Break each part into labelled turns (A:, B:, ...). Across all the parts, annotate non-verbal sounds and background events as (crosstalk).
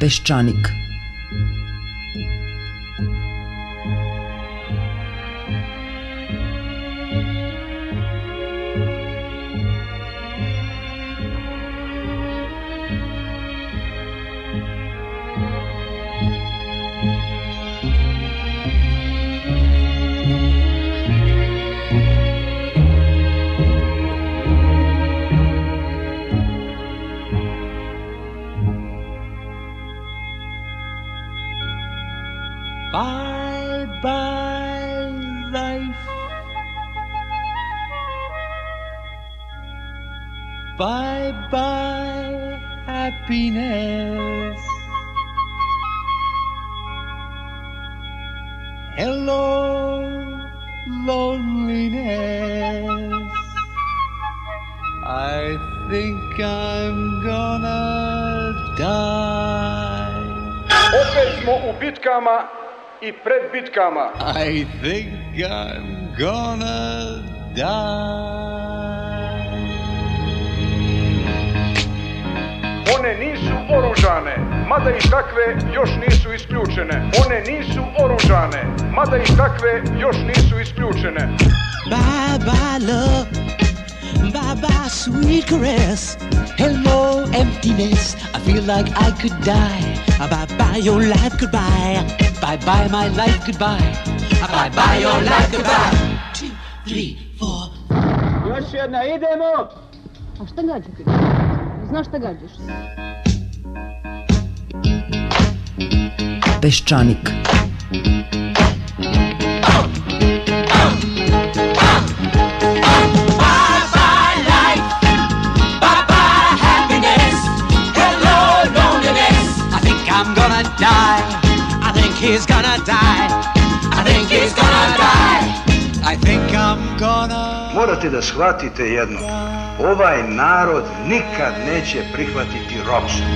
A: Peščanik.
B: I
C: pred bitkama.
B: I think I'm gonna die.
C: One nisu oružane, mada i takve još nisu isključene. One nisu oružane, mada i takve još nisu isključene.
D: Bye bye love, bye bye sweet caress. Hello emptiness, I feel like I could die. Bye bye your life goodbye. Bye bye my life goodbye. Bye bye your life goodbye. Two, three, four.
C: Još jedna, idemo!
E: A šta gađaš? Znaš šta gađaš?
A: Peščanik.
D: Bye bye life, bye bye happiness. Hello loneliness. I think I'm gonna die. Think he's gonna die. I think he's gonna die.
B: I think I'm gonna.
F: Morate da shvatite jedno. Ovaj narod nikad neće prihvatiti ropstvo.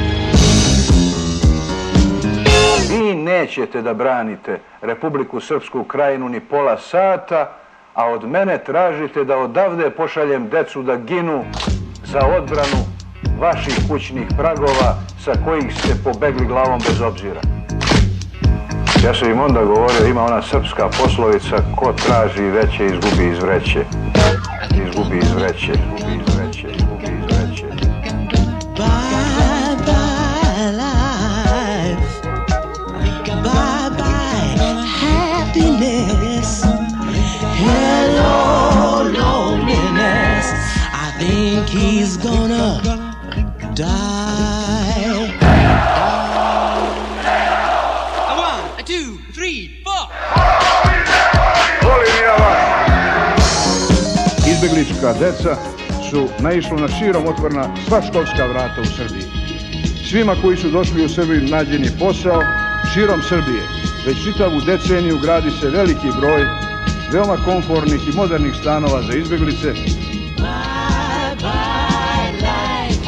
F: Vi nećete da branite Republiku Srpsku krajinu ni pola sata, a od mene tražite da odavde pošaljem decu da ginu za odbranu vaših kućnih pragova sa kojih ste pobegli glavom bez obzira. Ja sam im onda govorio, ima ona srpska poslovica, ko traži veće, izgubi iz vreće. Izgubi iz vreće, izgubi iz vreće, izgubi iz vreće.
D: Happiness. Hello loneliness. I think he's gonna die.
G: Izbeglička deca su naišla na širom otvorena sva školska vrata u Srbiji. Svima koji su došli u Srbiju nađen je posao širom Srbije. Već čitavu deceniju gradi se veliki broj veoma komfornih i modernih stanova za izbeglice.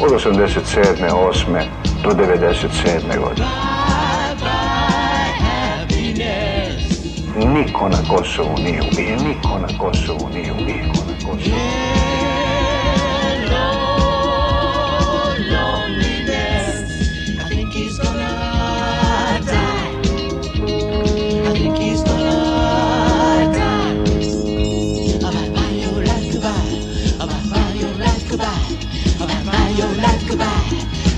F: Od 87. 8. do 97. godine. Niko na Kosovu nije ubijen, niko na Kosovu nije ubijen, niko na Kosovu.
D: Hello, loneliness. I think he's gonna die. I think he's gonna die. Bye bye your life goodbye. Bye bye your life goodbye. Bye bye your life goodbye.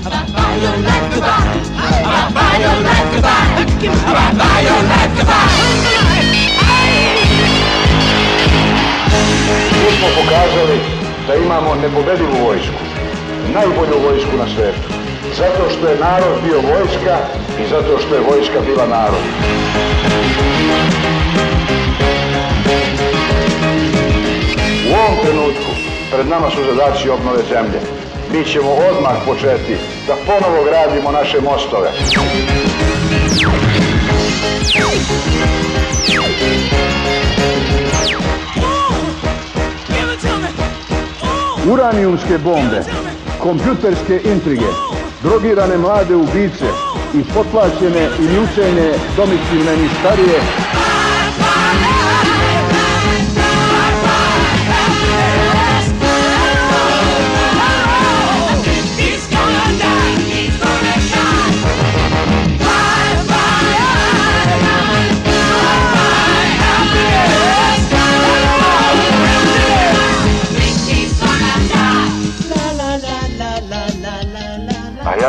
D: Bye bye your life goodbye. Bye bye your life goodbye. Bye bye your life goodbye.
F: Mi smo pokazali da imamo nepobedivu vojsku, najbolju vojsku na svetu. Zato što je narod bio vojska i zato što je vojska bila narod. U ovom trenutku pred nama su zadaci obnove zemlje. Mi ćemo odmah početi da ponovo gradimo naše mostove.
G: Uranijumske bombe, kompjuterske intrige, drogirane mlade ubice i potplaćene ili učene domicilne ništarije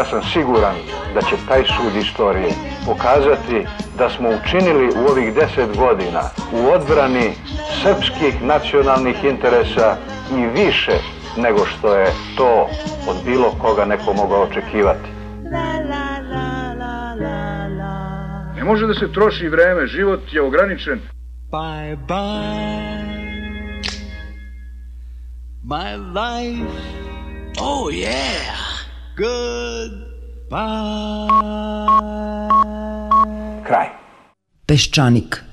F: sam siguran da će taj sud istorije pokazati da smo učinili u ovih deset godina u odbrani srpskih nacionalnih interesa i više nego što je to od bilo koga neko mogao očekivati.
G: Ne može da se troši vreme, život je ograničen.
B: Bye bye. My life. Oh, yeah. Goodbye.
F: Kraj.
A: Peščanik.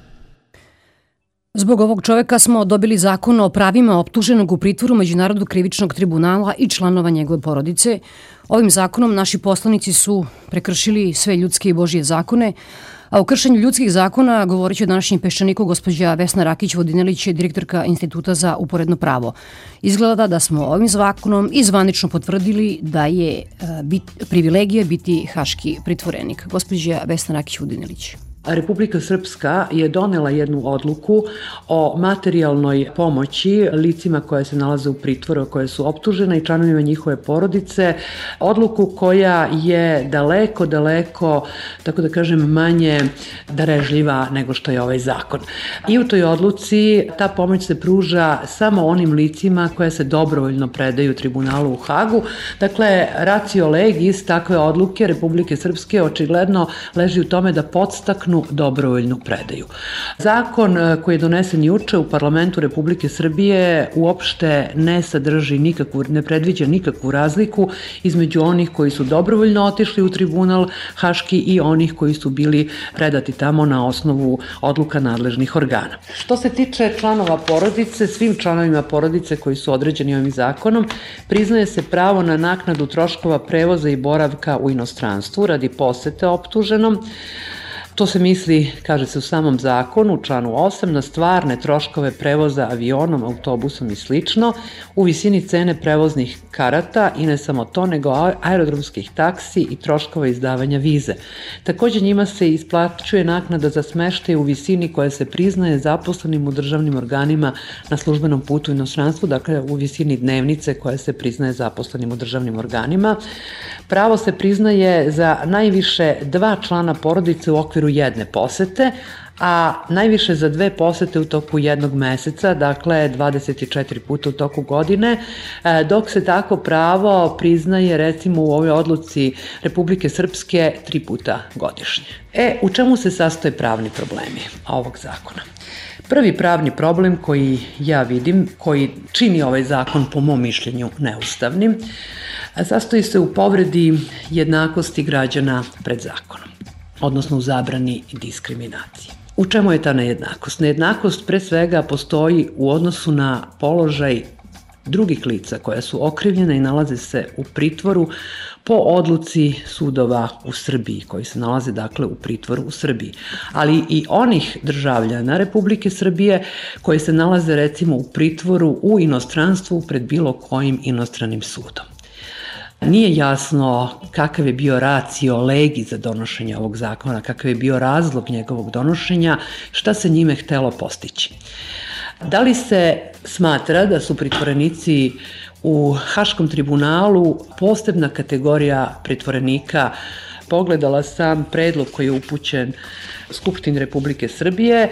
E: Zbog ovog čoveka smo dobili zakon o pravima optuženog u pritvoru Međunarodnog krivičnog tribunala i članova njegove porodice. Ovim zakonom naši poslanici su prekršili sve ljudske i božije zakone, a o kršenju ljudskih zakona govorit će o današnjem peščaniku gospođa Vesna Rakić-Vodinelić, direktorka Instituta za uporedno pravo. Izgleda da smo ovim zakonom i zvanično potvrdili da je e, bit, privilegija biti haški pritvorenik. Gospođa Vesna Rakić-Vodinelić.
A: Republika Srpska je donela jednu odluku o materijalnoj pomoći licima koje se nalaze u pritvoru, koje su optužene i članovima njihove porodice, odluku koja je daleko, daleko, tako da kažem, manje darežljiva nego što je ovaj zakon. I u toj odluci ta pomoć se pruža samo onim licima koje se dobrovoljno predaju tribunalu u Hagu. Dakle, racio legis takve odluke Republike Srpske očigledno leži u tome da podstaknu jednu dobrovoljnu predaju. Zakon e, koji je donesen juče u parlamentu Republike Srbije uopšte ne sadrži nikakvu, ne predviđa nikakvu razliku između onih koji su dobrovoljno otišli u tribunal Haški i onih koji su bili predati tamo na osnovu odluka nadležnih organa. Što se tiče članova porodice, svim članovima porodice koji su određeni ovim zakonom, priznaje se pravo na naknadu troškova prevoza i boravka u inostranstvu radi posete optuženom, To se misli, kaže se u samom zakonu, u članu 8, na stvarne troškove prevoza avionom, autobusom i slično, u visini cene prevoznih karata i ne samo to, nego aerodromskih taksi i troškova izdavanja vize. Takođe njima se isplaćuje naknada za smeštaj u visini koja se priznaje zaposlenim u državnim organima na službenom putu u inostranstvu, dakle u visini dnevnice koja se priznaje zaposlenim u državnim organima. Pravo se priznaje za najviše dva člana porodice u okviru jedne posete, a najviše za dve posete u toku jednog meseca, dakle 24 puta u toku godine, e, dok se tako pravo priznaje recimo u ovoj odluci Republike Srpske tri puta godišnje. E, u čemu se sastoje pravni problemi ovog zakona? Prvi pravni problem koji ja vidim, koji čini ovaj zakon po mom mišljenju neustavnim, sastoji se u povredi jednakosti građana pred zakonom, odnosno u zabrani diskriminacije. U čemu je ta nejednakost? Nejednakost pre svega postoji u odnosu na položaj drugih lica koja su okrivljena i nalaze se u pritvoru po odluci sudova u Srbiji, koji se nalaze dakle u pritvoru u Srbiji, ali i onih državljana Republike Srbije koji se nalaze recimo u pritvoru u inostranstvu pred bilo kojim inostranim sudom. Nije jasno kakav je bio racio legi za donošenje ovog zakona, kakav je bio razlog njegovog donošenja, šta se njime htelo postići. Da li se smatra da su pritvorenici u Haškom tribunalu posebna kategorija pritvorenika pogledala sam predlog koji je upućen Skupštini Republike Srbije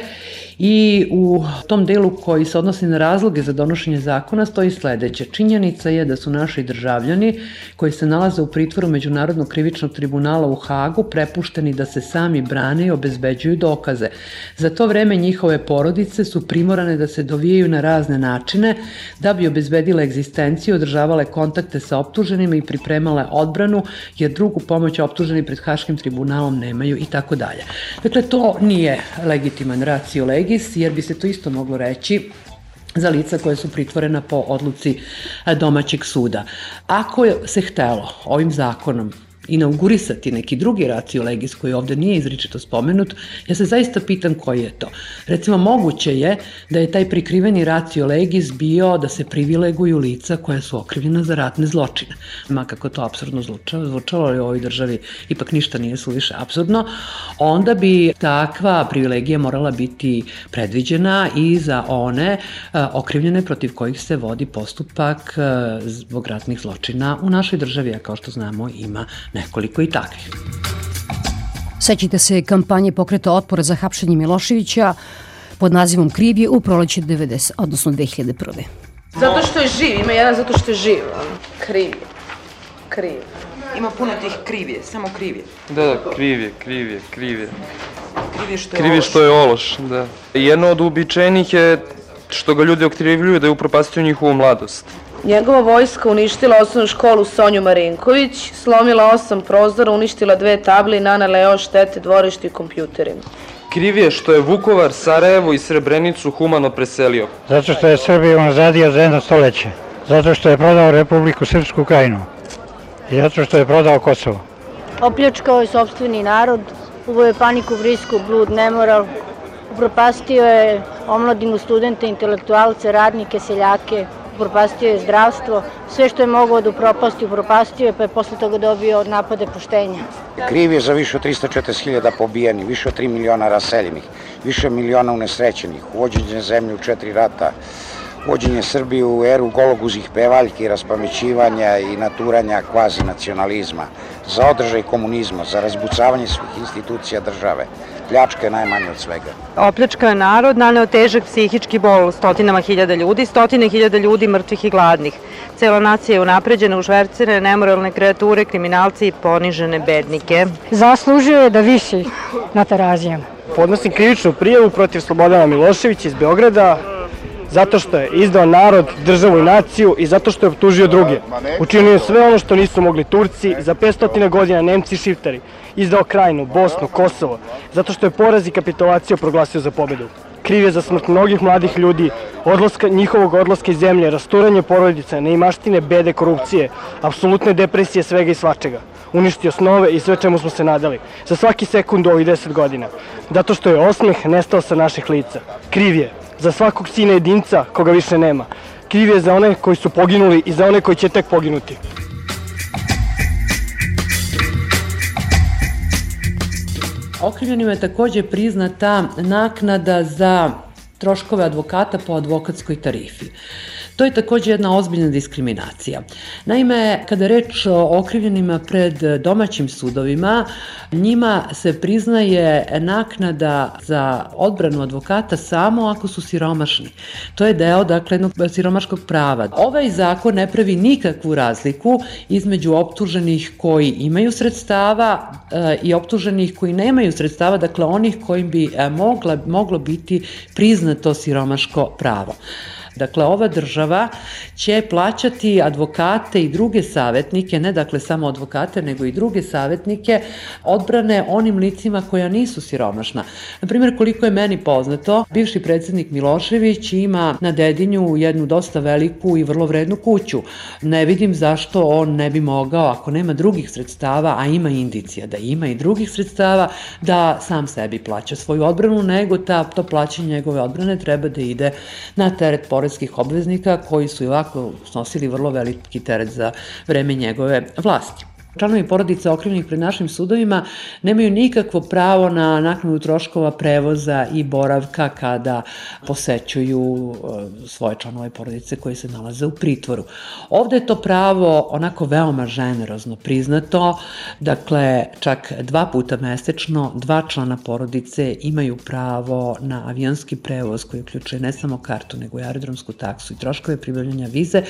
A: I u tom delu koji se odnosi na razloge za donošenje zakona stoji sledeće. Činjenica je da su naši državljani koji se nalaze u pritvoru Međunarodnog krivičnog tribunala u Hagu prepušteni da se sami brane i obezbeđuju dokaze. Za to vreme njihove porodice su primorane da se dovijaju na razne načine da bi obezbedile egzistenciju, održavale kontakte sa optuženima i pripremale odbranu, jer drugu pomoć optuženi pred Haškim tribunalom nemaju i tako dalje. Dakle, to nije legitiman racio legis jer bi se to isto moglo reći za lica koje su pritvorena po odluci domaćeg suda. Ako se htelo ovim zakonom inaugurisati neki drugi racio legis koji ovde nije izričito spomenut, ja se zaista pitam koji je to. Recimo, moguće je da je taj prikriveni racio legis bio da se privileguju lica koja su okrivljena za ratne zločine. Ma kako to absurdno zvučalo, zvučalo ali u ovoj državi ipak ništa nije suviše absurdno, onda bi takva privilegija morala biti predviđena i za one uh, okrivljene protiv kojih se vodi postupak uh, zbog ratnih zločina u našoj državi, a kao što znamo ima nekoliko i takvih.
E: Sećite se kampanje pokreta otpora za hapšenje Miloševića pod nazivom Krivje u proleće 90, odnosno 2001.
H: Zato što je živ, ima jedan zato što je živ, kriv. Kriv.
I: Ima puno tih krivije, samo krivije.
J: Da, da, krivje, krivje, krivje.
I: Krivije što je
J: Krivje
I: ološ.
J: što je ološ, da. Jedno od uobičajenih je što ga ljudi okrivljuju da je upropastio njihovu mladost.
H: Njegova vojska uništila osnovnu školu Sonju Marinković, slomila osam prozora, uništila dve table i nanela još štete dvorištu i kompjuterima.
J: Kriv je što je Vukovar, Sarajevo i Srebrenicu humano preselio.
K: Zato što je Srbiju nazadio za jedno stoleće. Zato što je prodao Republiku Srpsku krajinu. I zato što je prodao Kosovo.
L: Opljačkao je sobstveni narod, uveo je paniku, vrisku, blud, nemoral, upropastio je omladinu, studente, intelektualce, radnike, seljake, upropastio je zdravstvo, sve što je mogao da upropasti, upropastio je, pa je posle toga dobio napade poštenja.
M: Kriv je za više od 340.000 pobijenih, više od 3 miliona raseljenih, više miliona unesrećenih, uvođenje zemlje u četiri rata, uvođenje Srbije u eru gologuzih pevaljki, raspamećivanja i naturanja kvazi nacionalizma, za održaj komunizma, za razbucavanje svih institucija države. Pljačka je najmanje od svega.
N: Opljačkao je narod, naneo težak psihički bol stotinama hiljada ljudi, stotine hiljada ljudi mrtvih i gladnih. Cela nacija je unapređena u švercene, nemoralne kreature, kriminalci i ponižene bednike.
L: Zaslužio je da visi na terazijama.
K: Podnosim krivičnu prijavu protiv Slobodana Miloševića iz Beograda zato što je izdao narod, državu i naciju i zato što je optužio druge. Učinio je sve ono što nisu mogli Turci, za 500 godina Nemci i Šiftari. Izdao Krajinu, Bosnu, Kosovo, zato što je poraz i kapitulaciju proglasio za pobedu. Kriv je za smrt mnogih mladih ljudi, odlaska, njihovog odlaska iz zemlje, rasturanje porodice, neimaštine, bede, korupcije, apsolutne depresije svega i svačega. Uništio snove i sve čemu smo se nadali. Za svaki sekund ovih 10 godina. Zato što je osmeh nestao sa naših lica. Kriv je za svakog sina jedinca koga više nema. Kriv je za one koji su poginuli i za one koji će tek poginuti.
A: Okrivljenima je takođe priznata naknada za troškove advokata po advokatskoj tarifi. To je takođe jedna ozbiljna diskriminacija. Naime, kada reč o okrivljenima pred domaćim sudovima, njima se priznaje naknada za odbranu advokata samo ako su siromašni. To je deo, dakle, jednog siromaškog prava. Ovaj zakon ne pravi nikakvu razliku između optuženih koji imaju sredstava e, i optuženih koji nemaju sredstava, dakle onih kojim bi e, mogla, moglo biti priznato siromaško pravo. Dakle, ova država će plaćati advokate i druge savetnike, ne dakle samo advokate, nego i druge savetnike odbrane onim licima koja nisu siromašna. Naprimjer, koliko je meni poznato, bivši predsednik Milošević ima na Dedinju jednu dosta veliku i vrlo vrednu kuću. Ne vidim zašto on ne bi mogao, ako nema drugih sredstava, a ima indicija da ima i drugih sredstava, da sam sebi plaća svoju odbranu, nego ta, to plaćanje njegove odbrane treba da ide na teret poreskih obveznika koji su i ovako snosili vrlo veliki teret za vreme njegove vlasti. Članovi porodice okrivljenih pred našim sudovima nemaju nikakvo pravo na naknadu troškova prevoza i boravka kada posećuju e, svoje članove porodice koji se nalaze u pritvoru. Ovde je to pravo onako veoma ženerozno priznato, dakle čak dva puta mesečno dva člana porodice imaju pravo na avijanski prevoz koji uključuje ne samo kartu nego i aerodromsku taksu i troškove pribavljanja vize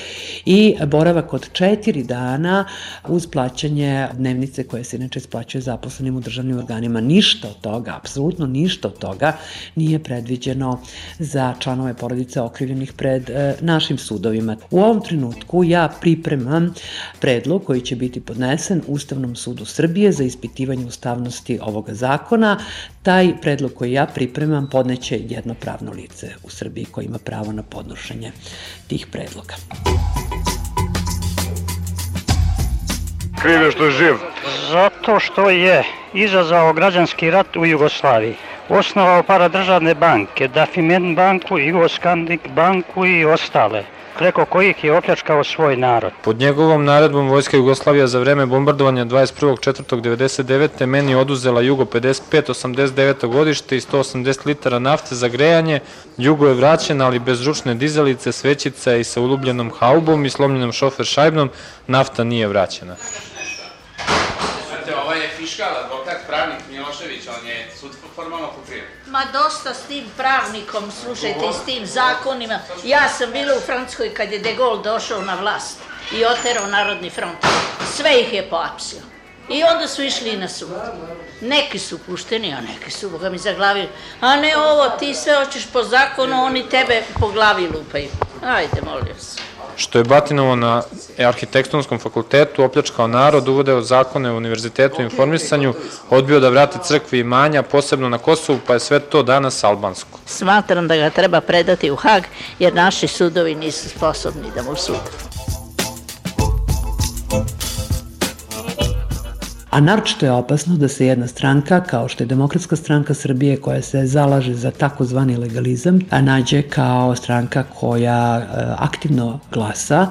A: i boravak od četiri dana uz plaćanje plaćanje dnevnice koje se inače isplaćuje zaposlenim u državnim organima. Ništa od toga, apsolutno ništa od toga nije predviđeno za članove porodice okrivljenih pred e, našim sudovima. U ovom trenutku ja pripremam predlog koji će biti podnesen Ustavnom sudu Srbije za ispitivanje ustavnosti ovoga zakona. Taj predlog koji ja pripremam podneće jedno pravno lice u Srbiji koji ima pravo na podnošenje tih predloga.
K: Kriv je što je živ. Zato što je izazvao građanski rat u Jugoslaviji. Osnovao paradržavne banke, Dafimen banku, Jugoskandik banku i ostale preko kojih je opljačkao svoj narod.
J: Pod njegovom naredbom Vojska Jugoslavija za vreme bombardovanja 21.4.99. meni oduzela Jugo 55-89. godište i 180 litara nafte za grejanje. Jugo je vraćen, ali bez žučne dizalice, svećica i sa ulubljenom haubom i slomljenom šofer šajbnom, nafta nije vraćena.
O: Znate, ovaj je fiškal, advokat, pravnik Milošević, on je sud formalno pokrio.
P: Ma dosta s tim pravnikom, slušajte, i s tim zakonima. Ja sam bila u Francuskoj kad je De Gaulle došao na vlast i oterao Narodni front. Sve ih je poapsio. I onda su išli na sud. Neki su pušteni, a neki su, boga mi, zaglavili. A ne ovo, ti sve hoćeš po zakonu, oni tebe po glavi lupaju. Ajde, molim se.
J: Što je Batinovo na arhitektonskom fakultetu opljačkao narod, uvodeo zakone u univerzitetu i informisanju, odbio da vrati crkvi i manja, posebno na Kosovu, pa je sve to danas albansko.
P: Smatram da ga treba predati u Hag, jer naši sudovi nisu sposobni da mu sude.
A: A naročito je opasno da se jedna stranka, kao što je Demokratska stranka Srbije, koja se zalaže za takozvani legalizam, a nađe kao stranka koja e, aktivno glasa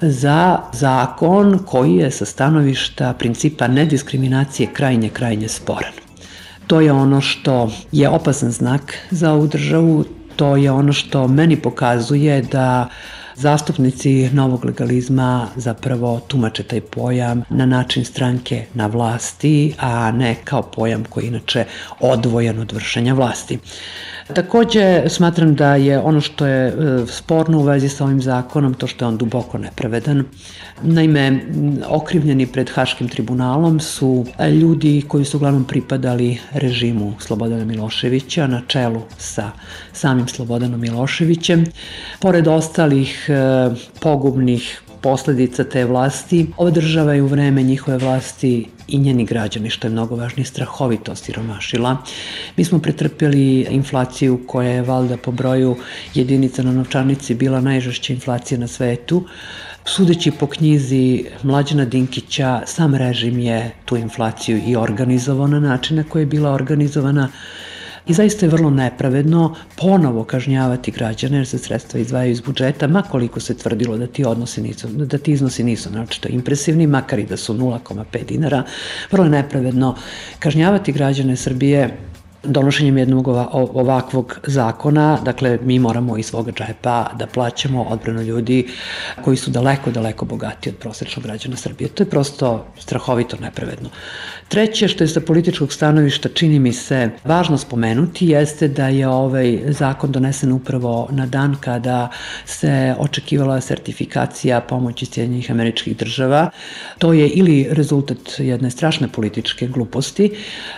A: za zakon koji je sa stanovišta principa nediskriminacije krajnje, krajnje sporan. To je ono što je opasan znak za ovu državu, to je ono što meni pokazuje da Zastupnici novog legalizma zapravo tumače taj pojam na način stranke na vlasti, a ne kao pojam koji je inače odvojan od vršenja vlasti. Takođe, smatram da je ono što je e, sporno u vezi sa ovim zakonom, to što je on duboko nepravedan. Naime, okrivljeni pred Haškim tribunalom su ljudi koji su uglavnom pripadali režimu Slobodana Miloševića na čelu sa samim Slobodanom Miloševićem. Pored ostalih e, pogubnih posledica te vlasti. Ova država je u vreme njihove vlasti i njeni građani, što je mnogo važnije, strahovito siromašila. Mi smo pretrpjeli inflaciju koja je valda po broju jedinica na novčanici bila najžešća inflacija na svetu. Sudeći po knjizi Mlađana Dinkića, sam režim je tu inflaciju i organizovao na način na koji je bila organizovana I zaista je vrlo nepravedno ponovo kažnjavati građane jer se sredstva izdvajaju iz budžeta, makoliko se tvrdilo da ti, odnosi nisu, da ti iznosi nisu naočito impresivni, makar i da su 0,5 dinara. Vrlo je nepravedno kažnjavati građane Srbije donošenjem jednog ovakvog zakona, dakle mi moramo iz svoga džepa da plaćamo odbranu ljudi koji su daleko, daleko bogati od prosečnog građana Srbije. To je prosto strahovito nepravedno. Treće što je sa političkog stanovišta čini mi se važno spomenuti jeste da je ovaj zakon donesen upravo na dan kada se očekivala sertifikacija pomoći Sjedinjenih američkih država. To je ili rezultat jedne strašne političke gluposti,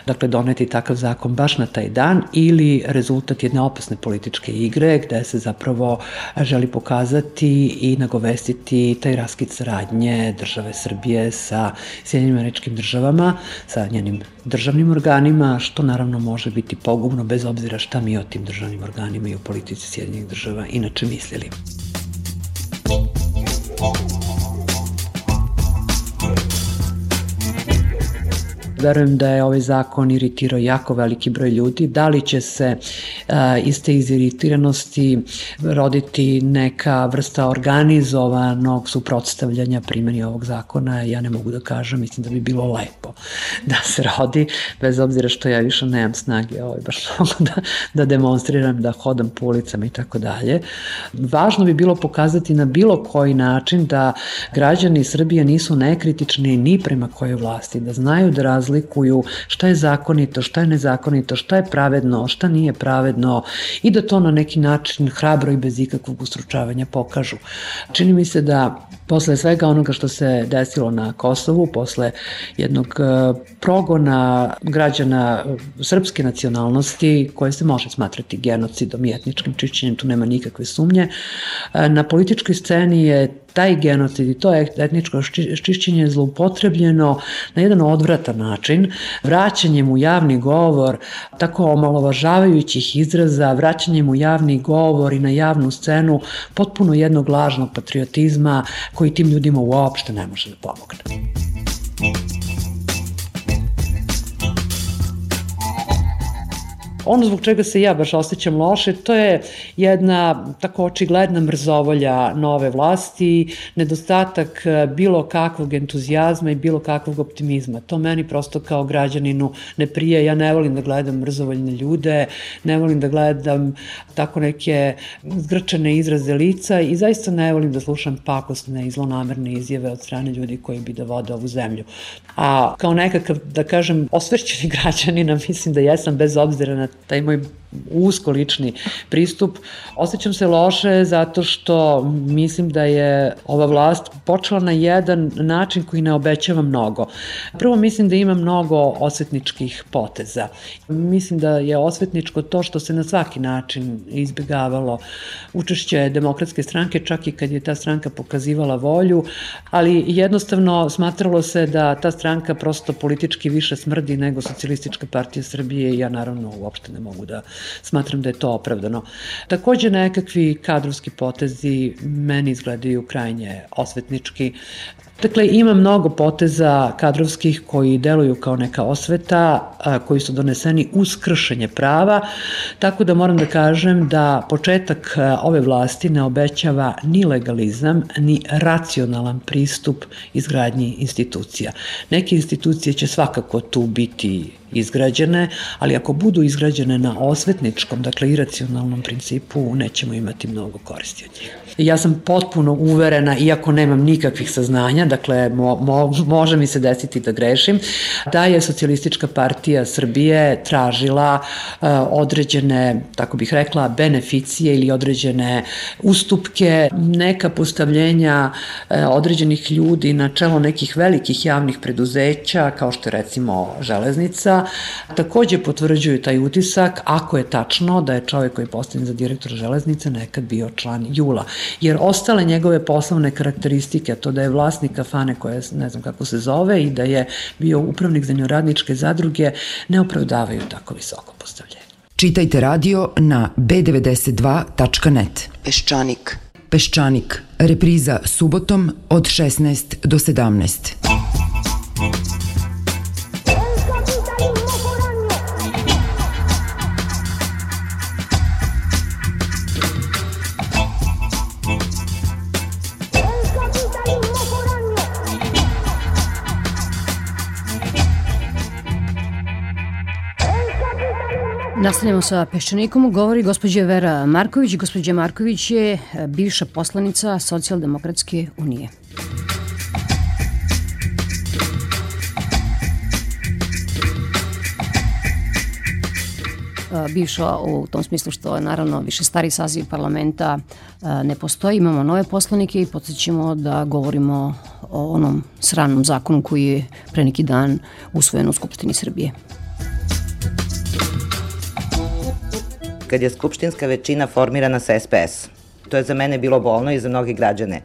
A: dakle doneti takav zakon baš na taj dan, ili rezultat jedne opasne političke igre gde se zapravo želi pokazati i nagovestiti taj raskid saradnje države Srbije sa Sjedinjenim američkim državama, sa njenim državnim organima, što naravno može biti pogubno bez obzira šta mi o tim državnim organima i o politici Sjedinjenih država inače mislili. Verujem da je ovaj zakon iritirao jako veliki broj ljudi. Da li će se a, iz te iziritiranosti roditi neka vrsta organizovanog suprotstavljanja primjeni ovog zakona, ja ne mogu da kažem, mislim da bi bilo lepo da se rodi, bez obzira što ja više nemam snage ovaj, baš (laughs) mnogo da, da demonstriram, da hodam po ulicama i tako dalje. Važno bi bilo pokazati na bilo koji način da građani Srbije nisu nekritični ni prema kojoj vlasti, da znaju da razlikuju razlikuju šta je zakonito, šta je nezakonito, šta je pravedno, šta nije pravedno i da to na neki način hrabro i bez ikakvog ustručavanja pokažu. Čini mi se da posle svega onoga što se desilo na Kosovu, posle jednog e, progona građana srpske nacionalnosti, koje se može smatrati genocidom i etničkim čišćenjem, tu nema nikakve sumnje, e, na političkoj sceni je taj genocid i to etničko čišćenje zloupotrebljeno na jedan odvratan način, vraćanjem u javni govor tako omalovažavajućih izraza, vraćanjem u javni govor i na javnu scenu potpuno jednog lažnog patriotizma koji tim ljudima uopšte ne može da pomogne. Ono zbog čega se ja baš osjećam loše, to je jedna tako očigledna mrzovolja nove vlasti, nedostatak e, bilo kakvog entuzijazma i bilo kakvog optimizma. To meni prosto kao građaninu ne prije. Ja ne volim da gledam mrzovoljne ljude, ne volim da gledam tako neke zgrčene izraze lica i zaista ne volim da slušam pakosne i zlonamerne izjave od strane ljudi koji bi da vode ovu zemlju. A kao nekakav, da kažem, osvrćeni (laughs) građanina, mislim da jesam bez obzira na taj moj usko lični pristup. Osjećam se loše zato što mislim da je ova vlast počela na jedan način koji ne obećava mnogo. Prvo mislim da ima mnogo osvetničkih poteza. Mislim da je osvetničko to što se na svaki način izbjegavalo učešće demokratske stranke, čak i kad je ta stranka pokazivala volju, ali jednostavno smatralo se da ta stranka prosto politički više smrdi nego socijalistička partija Srbije i ja naravno uopšte ne mogu da smatram da je to opravdano. Takođe nekakvi kadrovski potezi meni izgledaju krajnje osvetnički. Dakle, ima mnogo poteza kadrovskih koji deluju kao neka osveta, koji su doneseni uz kršenje prava, tako da moram da kažem da početak ove vlasti ne obećava ni legalizam, ni racionalan pristup izgradnji institucija. Neke institucije će svakako tu biti izgrađene, ali ako budu izgrađene na osvetničkom, dakle iracionalnom principu, nećemo imati mnogo koristi od njih. Ja sam potpuno uverena, iako nemam nikakvih saznanja, dakle mo, mo, može mi se desiti da grešim, da je socijalistička partija Srbije tražila uh, određene, tako bih rekla, beneficije ili određene ustupke, neka postavljenja uh, određenih ljudi na čelo nekih velikih javnih preduzeća, kao što je recimo železnica, takođe potvrđuju taj utisak ako je tačno da je čovek koji je postavljen za direktora železnice nekad bio član Jula jer ostale njegove poslovne karakteristike, to da je vlasnik kafane koja ne znam kako se zove i da je bio upravnik radničke zadruge, ne opravdavaju tako visoko postavljenje.
Q: Čitajte radio na b92.net.
I: Peščanik.
Q: Peščanik. Repriza subotom od 16 do 17.
E: Nastavljamo sa Peščanikom, govori gospođa Vera Marković. Gospođa Marković je e, bivša poslanica Socijaldemokratske unije. E, bivša u tom smislu što je naravno više stari saziv parlamenta e, ne postoji. Imamo nove poslanike i podsjećamo da govorimo o onom sranom zakonu koji je pre neki dan usvojen u Skupštini Srbije.
R: Kad je skupštinska većina formirana sa SPS. To je za mene bilo bolno i za mnogi građane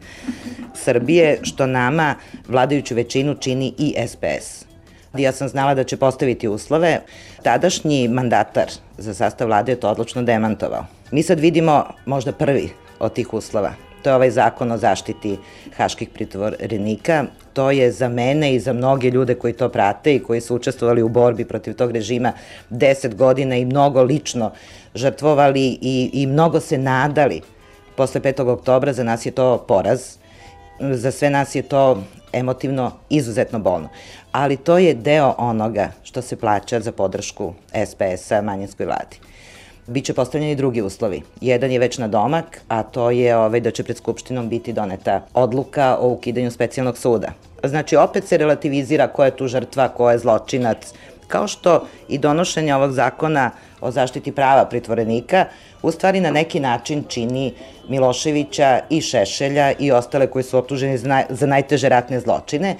R: Srbije, što nama vladajuću većinu čini i SPS. Ja sam znala da će postaviti uslove. Tadašnji mandatar za sastav vlade je to odlučno demantovao. Mi sad vidimo možda prvi od tih uslova. To je ovaj zakon o zaštiti haških pritvorenika. To je za mene i za mnoge ljude koji to prate i koji su učestvovali u borbi protiv tog režima 10 godina i mnogo lično žrtvovali i, i mnogo se nadali posle 5. oktobra, za nas je to poraz, za sve nas je to emotivno izuzetno bolno. Ali to je deo onoga što se plaća za podršku SPS-a manjinskoj vladi. Biće postavljeni drugi uslovi. Jedan je već na domak, a to je ovaj, da će pred Skupštinom biti doneta odluka o ukidanju specijalnog suda. Znači, opet se relativizira ko je tu žrtva, ko je zločinac, kao što i donošenje ovog zakona o zaštiti prava pritvorenika u stvari na neki način čini Miloševića i Šešelja i ostale koji su optuženi za, naj, za najteže ratne zločine,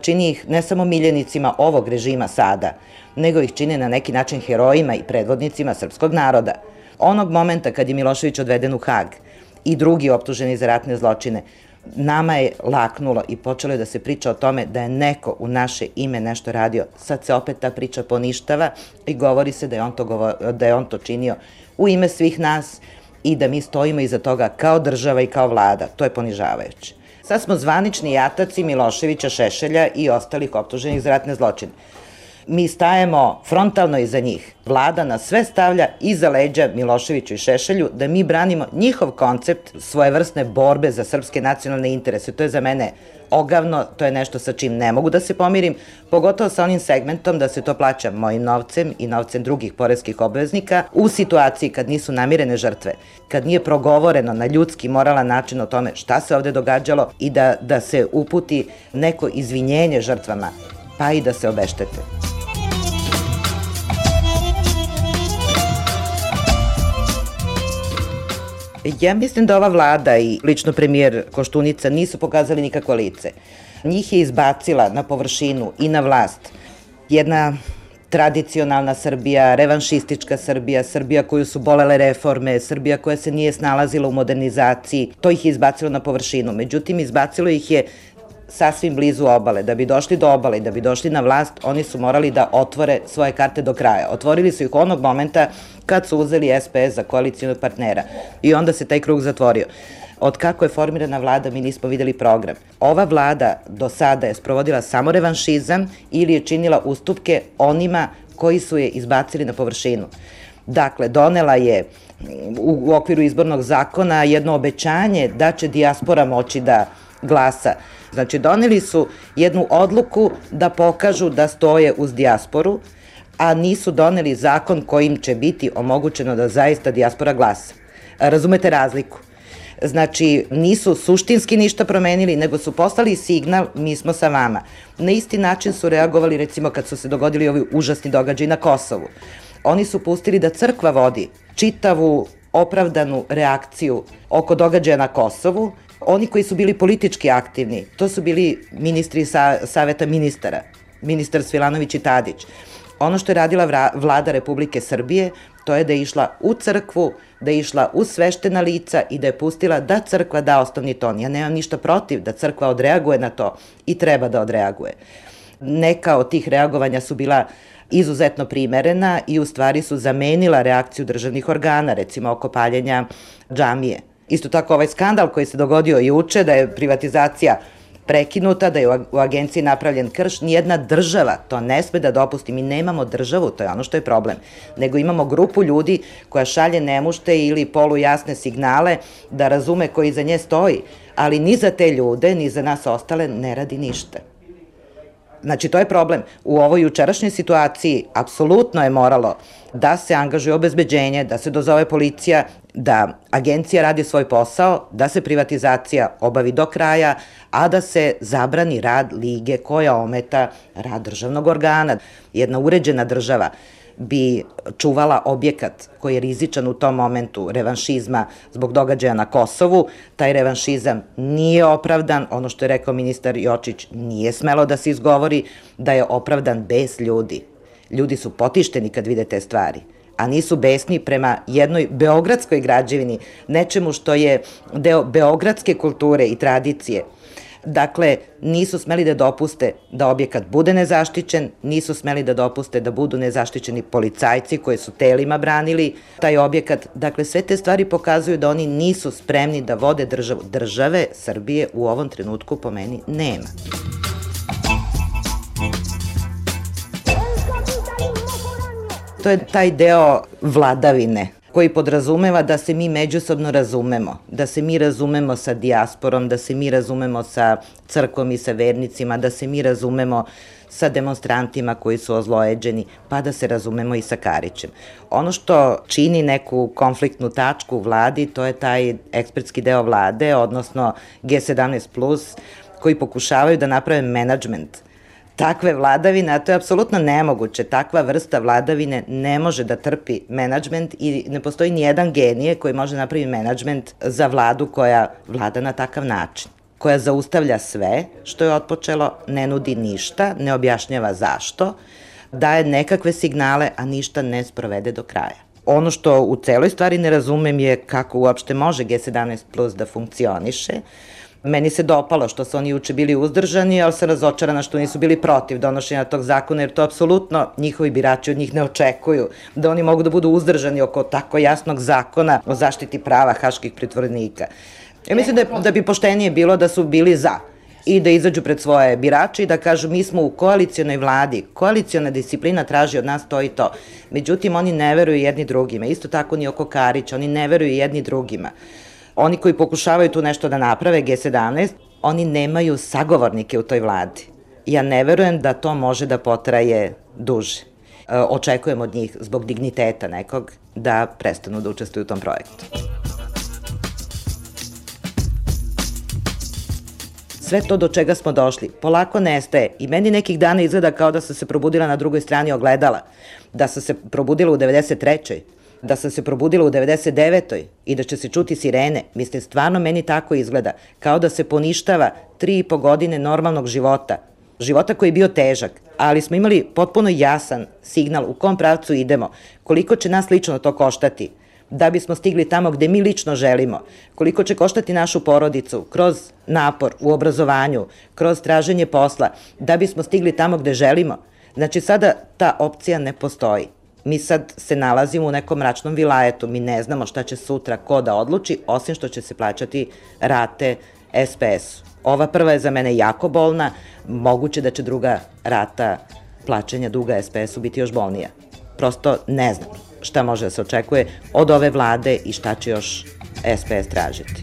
R: čini ih ne samo miljenicima ovog režima sada, nego ih čini na neki način herojima i predvodnicima srpskog naroda. Onog momenta kad je Milošević odveden u Hag i drugi optuženi za ratne zločine, nama je laknulo i počelo je da se priča o tome da je neko u naše ime nešto radio. Sad se opet ta priča poništava i govori se da je on to, da je on to činio u ime svih nas i da mi stojimo iza toga kao država i kao vlada. To je ponižavajuće. Sad smo zvanični jataci Miloševića, Šešelja i ostalih optuženih za ratne zločine. mi stajemo frontalno iza njih. Vlada nas sve stavlja iza leđa Miloševiću i Šešelju da mi branimo njihov koncept svojevrsne borbe za srpske nacionalne interese. To je za mene ogavno, to je nešto sa čim ne mogu da se pomirim, pogotovo sa onim segmentom da se to plaća mojim novcem i novcem drugih poreskih obveznika u situaciji kad nisu namirene žrtve, kad nije progovoreno na ljudski moralan način o tome šta se ovde događalo i da, da se uputi neko izvinjenje žrtvama, pa i da se obeštete. Ja mislim da ova vlada i lično premijer Koštunica nisu pokazali nikakvo lice. Njih je izbacila na površinu i na vlast jedna tradicionalna Srbija, revanšistička Srbija, Srbija koju su bolele reforme, Srbija koja se nije snalazila u modernizaciji, to ih je izbacilo na površinu. Međutim, izbacilo ih je sasvim blizu obale. Da bi došli do obale i da bi došli na vlast, oni su morali da otvore svoje karte do kraja. Otvorili su ih onog momenta kad su uzeli SPS za koalicijalnog partnera. I onda se taj krug zatvorio. Od kako je formirana vlada mi nismo videli program. Ova vlada do sada je sprovodila samo revanšizam ili je činila ustupke onima koji su je izbacili na površinu. Dakle, donela je u, u okviru izbornog zakona jedno obećanje da će dijaspora moći da glasa. Znači, doneli su jednu odluku da pokažu da stoje uz dijasporu, a nisu doneli zakon kojim će biti omogućeno da zaista dijaspora glasa. Razumete razliku? Znači, nisu suštinski ništa promenili, nego su poslali signal, mi smo sa vama. Na isti način su reagovali, recimo, kad su se dogodili ovi užasni događaj na Kosovu. Oni su pustili da crkva vodi čitavu opravdanu reakciju oko događaja na Kosovu Oni koji su bili politički aktivni, to su bili ministri sa, Saveta ministara, ministar Svilanović i Tadić. Ono što je radila vlada Republike Srbije, to je da je išla u crkvu, da je išla u sveštena lica i da je pustila da crkva da osnovni ton. Ja nemam ništa protiv da crkva odreaguje na to i treba da odreaguje. Neka od tih reagovanja su bila izuzetno primerena i u stvari su zamenila reakciju državnih organa, recimo oko paljenja džamije. Isto tako ovaj skandal koji se dogodio juče, da je privatizacija prekinuta, da je u agenciji napravljen krš, nijedna država to ne sme da dopusti. Mi nemamo državu, to je ono što je problem, nego imamo grupu ljudi koja šalje nemušte ili polujasne signale da razume koji za nje stoji, ali ni za te ljude, ni za nas ostale ne radi ništa. Znači, to je problem. U ovoj jučerašnjoj situaciji apsolutno je moralo da se angažuje obezbeđenje, da se dozove policija, da agencija radi svoj posao, da se privatizacija obavi do kraja, a da se zabrani rad lige koja ometa rad državnog organa. Jedna uređena država bi čuvala objekat koji je rizičan u tom momentu revanšizma zbog događaja na Kosovu. Taj revanšizam nije opravdan, ono što je rekao ministar Jočić nije smelo da se izgovori da je opravdan bez ljudi. Ljudi su potišteni kad vide te stvari a nisu besni prema jednoj beogradskoj građevini, nečemu što je deo beogradske kulture i tradicije. Dakle, nisu smeli da dopuste da objekat bude nezaštićen, nisu smeli da dopuste da budu nezaštićeni policajci koji su telima branili taj objekat. Dakle, sve te stvari pokazuju da oni nisu spremni da vode državu. Države Srbije u ovom trenutku po meni nema. To je taj deo vladavine koji podrazumeva da se mi međusobno razumemo, da se mi razumemo sa dijasporom, da se mi razumemo sa crkvom i sa vernicima, da se mi razumemo sa demonstrantima koji su ozlojeđeni, pa da se razumemo i sa Karićem. Ono što čini neku konfliktnu tačku u vladi, to je taj ekspertski deo vlade, odnosno G17+, koji pokušavaju da naprave menadžment takve vladavine, a to je apsolutno nemoguće. Takva vrsta vladavine ne može da trpi menadžment i ne postoji ni jedan genije koji može napravi menadžment za vladu koja vlada na takav način koja zaustavlja sve što je otpočelo, ne nudi ništa, ne objašnjava zašto, daje nekakve signale, a ništa ne sprovede do kraja. Ono što u celoj stvari ne razumem je kako uopšte može G17 Plus da funkcioniše, Meni se dopalo što su oni juče bili uzdržani, ali sam razočarana što nisu bili protiv donošenja tog zakona, jer to apsolutno njihovi birači od njih ne očekuju, da oni mogu da budu uzdržani oko tako jasnog zakona o zaštiti prava haških pritvornika. Ja mislim da, da bi poštenije bilo da su bili za i da izađu pred svoje birače i da kažu mi smo u koalicijonoj vladi, koaliciona disciplina traži od nas to i to. Međutim, oni ne veruju jedni drugima. Isto tako ni oko Karića, oni ne veruju jedni drugima. Oni koji pokušavaju tu nešto da naprave, G17, oni nemaju sagovornike u toj vladi. Ja ne verujem da to može da potraje duže. E, očekujem od njih, zbog digniteta nekog, da prestanu da učestvuju u tom projektu. sve to do čega smo došli polako nestaje i meni nekih dana izgleda kao da sam se probudila na drugoj strani ogledala, da sam se probudila u 93 da sam se probudila u 99. i da će se čuti sirene. Mislim, stvarno meni tako izgleda. Kao da se poništava tri i po godine normalnog života. Života koji je bio težak, ali smo imali potpuno jasan signal u kom pravcu idemo, koliko će nas lično to koštati da bismo stigli tamo gde mi lično želimo, koliko će koštati našu porodicu kroz napor u obrazovanju, kroz traženje posla, da bismo stigli tamo gde želimo. Znači sada ta opcija ne postoji. Mi sad se nalazimo u nekom mračnom vilajetu, mi ne znamo šta će sutra ko da odluči, osim što će se plaćati rate SPS-u. Ova prva je za mene jako bolna, moguće da će druga rata plaćanja duga SPS-u biti još bolnija. Prosto ne znam šta može da se očekuje od ove vlade i šta će još SPS tražiti.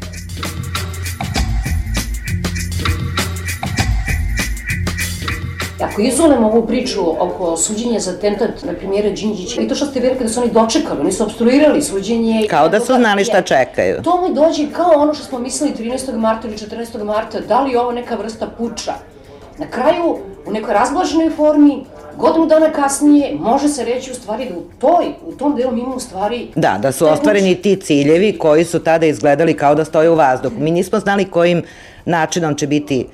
E: Ako izolemo ovu priču oko suđenja za atentat na premijera Đinđića i to što ste vi rekli da su oni dočekali, oni su obstruirali suđenje.
R: Kao da su znali šta čekaju.
E: To mi dođe kao ono što smo mislili 13. marta ili 14. marta, da li je ovo neka vrsta puča. Na kraju, u nekoj razblaženoj formi, godinu dana kasnije može se reći u stvari da u toj, u tom delu mi imamo u stvari...
R: Da, da su ostvareni ti ciljevi koji su tada izgledali kao da stoje u vazduhu. Mi nismo znali kojim načinom će biti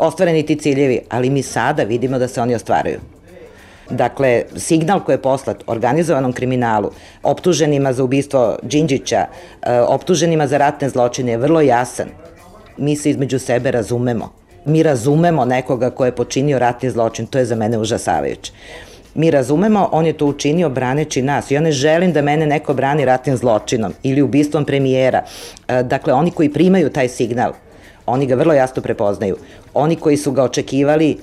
R: ostvareni ti ciljevi, ali mi sada vidimo da se oni ostvaraju. Dakle, signal koji je poslat organizovanom kriminalu, optuženima za ubistvo Đinđića, e, optuženima za ratne zločine je vrlo jasan. Mi se između sebe razumemo mi razumemo nekoga ko je počinio ratni zločin, to je za mene užasavajuće. Mi razumemo, on je to učinio braneći nas. Ja ne želim da mene neko brani ratnim zločinom ili ubistvom premijera. E, dakle, oni koji primaju taj signal, oni ga vrlo jasno prepoznaju. Oni koji su ga očekivali,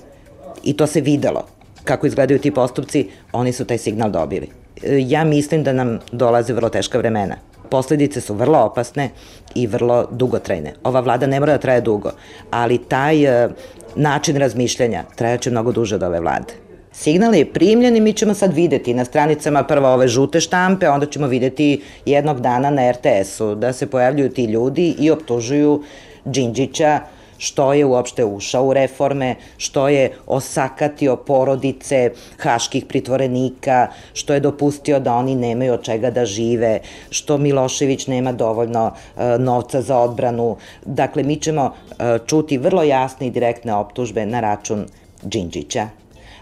R: i to se videlo, kako izgledaju ti postupci, oni su taj signal dobili. E, ja mislim da nam dolaze vrlo teška vremena. Posledice su vrlo opasne i vrlo dugotrajne. Ova vlada ne mora da traje dugo, ali taj e, način razmišljanja trajaće mnogo duže od ove vlade. Signal je primljen i mi ćemo sad videti na stranicama prvo ove žute štampe, onda ćemo videti jednog dana na RTS-u da se pojavljuju ti ljudi i optužuju Đinđića što je uopšte ušao u reforme, što je osakatio porodice haških pritvorenika, što je dopustio da oni nemaju od čega da žive, što Milošević nema dovoljno e, novca za odbranu. Dakle, mi ćemo e, čuti vrlo jasne i direktne optužbe na račun Đinđića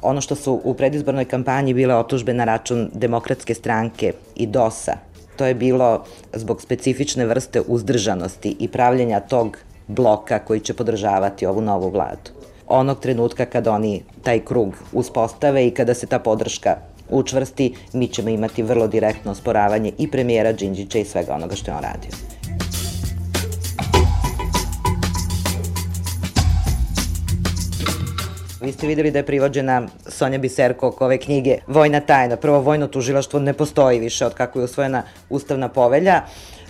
R: ono što su u predizbornoj kampanji bile otužbe na račun demokratske stranke i DOS-a, to je bilo zbog specifične vrste uzdržanosti i pravljenja tog bloka koji će podržavati ovu novu vladu. Onog trenutka kada oni taj krug uspostave i kada se ta podrška učvrsti, mi ćemo imati vrlo direktno osporavanje i premijera Đinđića i svega onoga što je on radio. Vi ste videli da je privođena Sonja Biserko oko ove knjige Vojna tajna. Prvo, vojno tužilaštvo ne postoji više od kako je usvojena ustavna povelja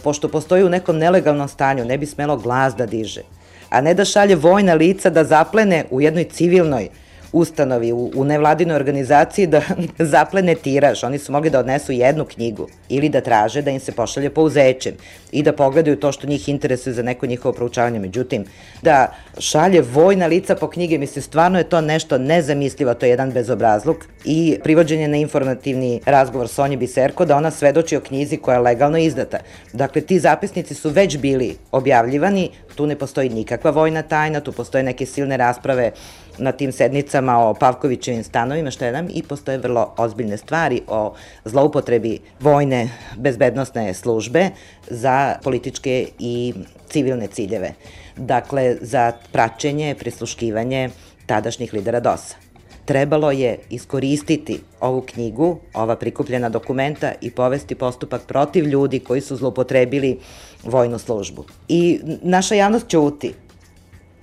R: pošto postoji u nekom nelegalnom stanju, ne bi smelo glas da diže, a ne da šalje vojna lica da zaplene u jednoj civilnoj ustanovi, u, u nevladinoj organizaciji da (laughs) zaplene tiraž. Oni su mogli da odnesu jednu knjigu ili da traže da im se pošalje pouzećem i da pogledaju to što njih interesuje za neko njihovo proučavanje. Međutim, da šalje vojna lica po knjige, mislim, stvarno je to nešto nezamislivo, to je jedan bezobrazluk i privođenje na informativni razgovor Sonje Biserko da ona svedoči o knjizi koja je legalno izdata. Dakle, ti zapisnici su već bili objavljivani, tu ne postoji nikakva vojna tajna, tu postoje neke silne rasprave na tim sednicama o Pavkovićevim stanovima, što je nam i postoje vrlo ozbiljne stvari o zloupotrebi vojne bezbednostne službe za političke i civilne ciljeve. Dakle, za praćenje, prisluškivanje tadašnjih lidera DOS-a. Trebalo je iskoristiti ovu knjigu, ova prikupljena dokumenta i povesti postupak protiv ljudi koji su zloupotrebili vojnu službu. I naša javnost ćuti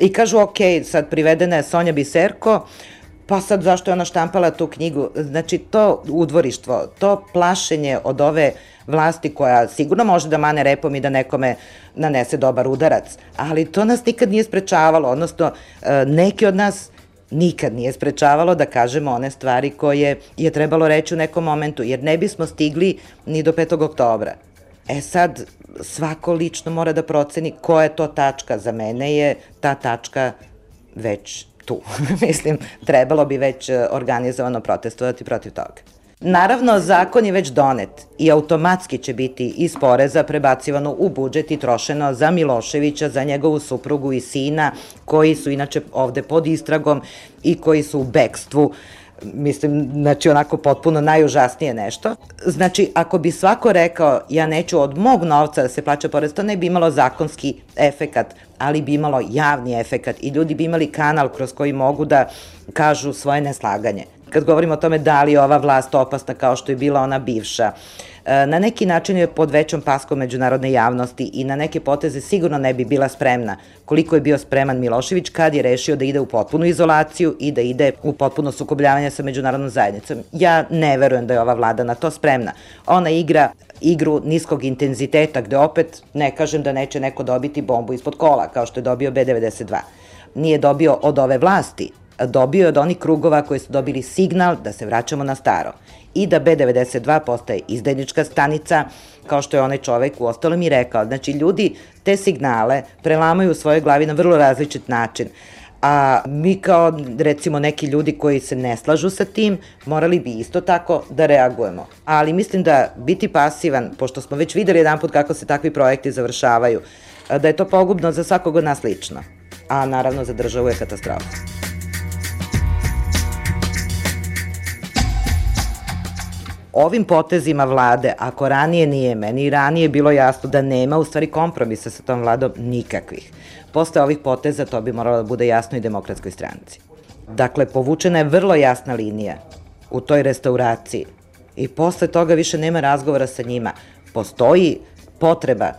R: I kažu, ok, sad privedena je Sonja Biserko, pa sad zašto je ona štampala tu knjigu? Znači, to udvorištvo, to plašenje od ove vlasti koja sigurno može da mane repom i da nekome nanese dobar udarac, ali to nas nikad nije sprečavalo, odnosno e, neki od nas nikad nije sprečavalo da kažemo one stvari koje je trebalo reći u nekom momentu, jer ne bismo stigli ni do 5. oktobra. E sad, svako lično mora da proceni koja je to tačka. Za mene je ta tačka već tu. (laughs) Mislim, trebalo bi već e, organizovano protestovati protiv toga. Naravno, zakon je već donet i automatski će biti iz poreza prebacivano u budžet i trošeno za Miloševića, za njegovu suprugu i sina, koji su inače ovde pod istragom i koji su u bekstvu mislim, znači onako potpuno najužasnije nešto. Znači, ako bi svako rekao ja neću od mog novca da se plaća porez, to ne bi imalo zakonski efekat, ali bi imalo javni efekat i ljudi bi imali kanal kroz koji mogu da kažu svoje neslaganje kad govorimo o tome da li je ova vlast opasna kao što je bila ona bivša. E, na neki način je pod većom paskom međunarodne javnosti i na neke poteze sigurno ne bi bila spremna koliko je bio spreman Milošević kad je rešio da ide u potpunu izolaciju i da ide u potpuno sukobljavanje sa međunarodnom zajednicom. Ja ne verujem da je ova vlada na to spremna. Ona igra igru niskog intenziteta gde opet ne kažem da neće neko dobiti bombu ispod kola kao što je dobio B92. Nije dobio od ove vlasti, dobio od onih krugova koji su dobili signal da se vraćamo na staro i da B92 postaje izdajnička stanica, kao što je onaj čovek u ostalom i rekao. Znači, ljudi te signale prelamaju u svojoj glavi na vrlo različit način. A mi kao, recimo, neki ljudi koji se ne slažu sa tim, morali bi isto tako da reagujemo. Ali mislim da biti pasivan, pošto smo već videli jedan put kako se takvi projekti završavaju, da je to pogubno za svakog od nas lično. A naravno za državu je katastrofa. Ovim potezima vlade, ako ranije nije, meni ranije bilo jasno da nema u stvari kompromisa sa tom vladom nikakvih. Posle ovih poteza to bi moralo da bude jasno i demokratskoj stranci. Dakle, povučena je vrlo jasna linija u toj restauraciji i posle toga više nema razgovora sa njima. Postoji potreba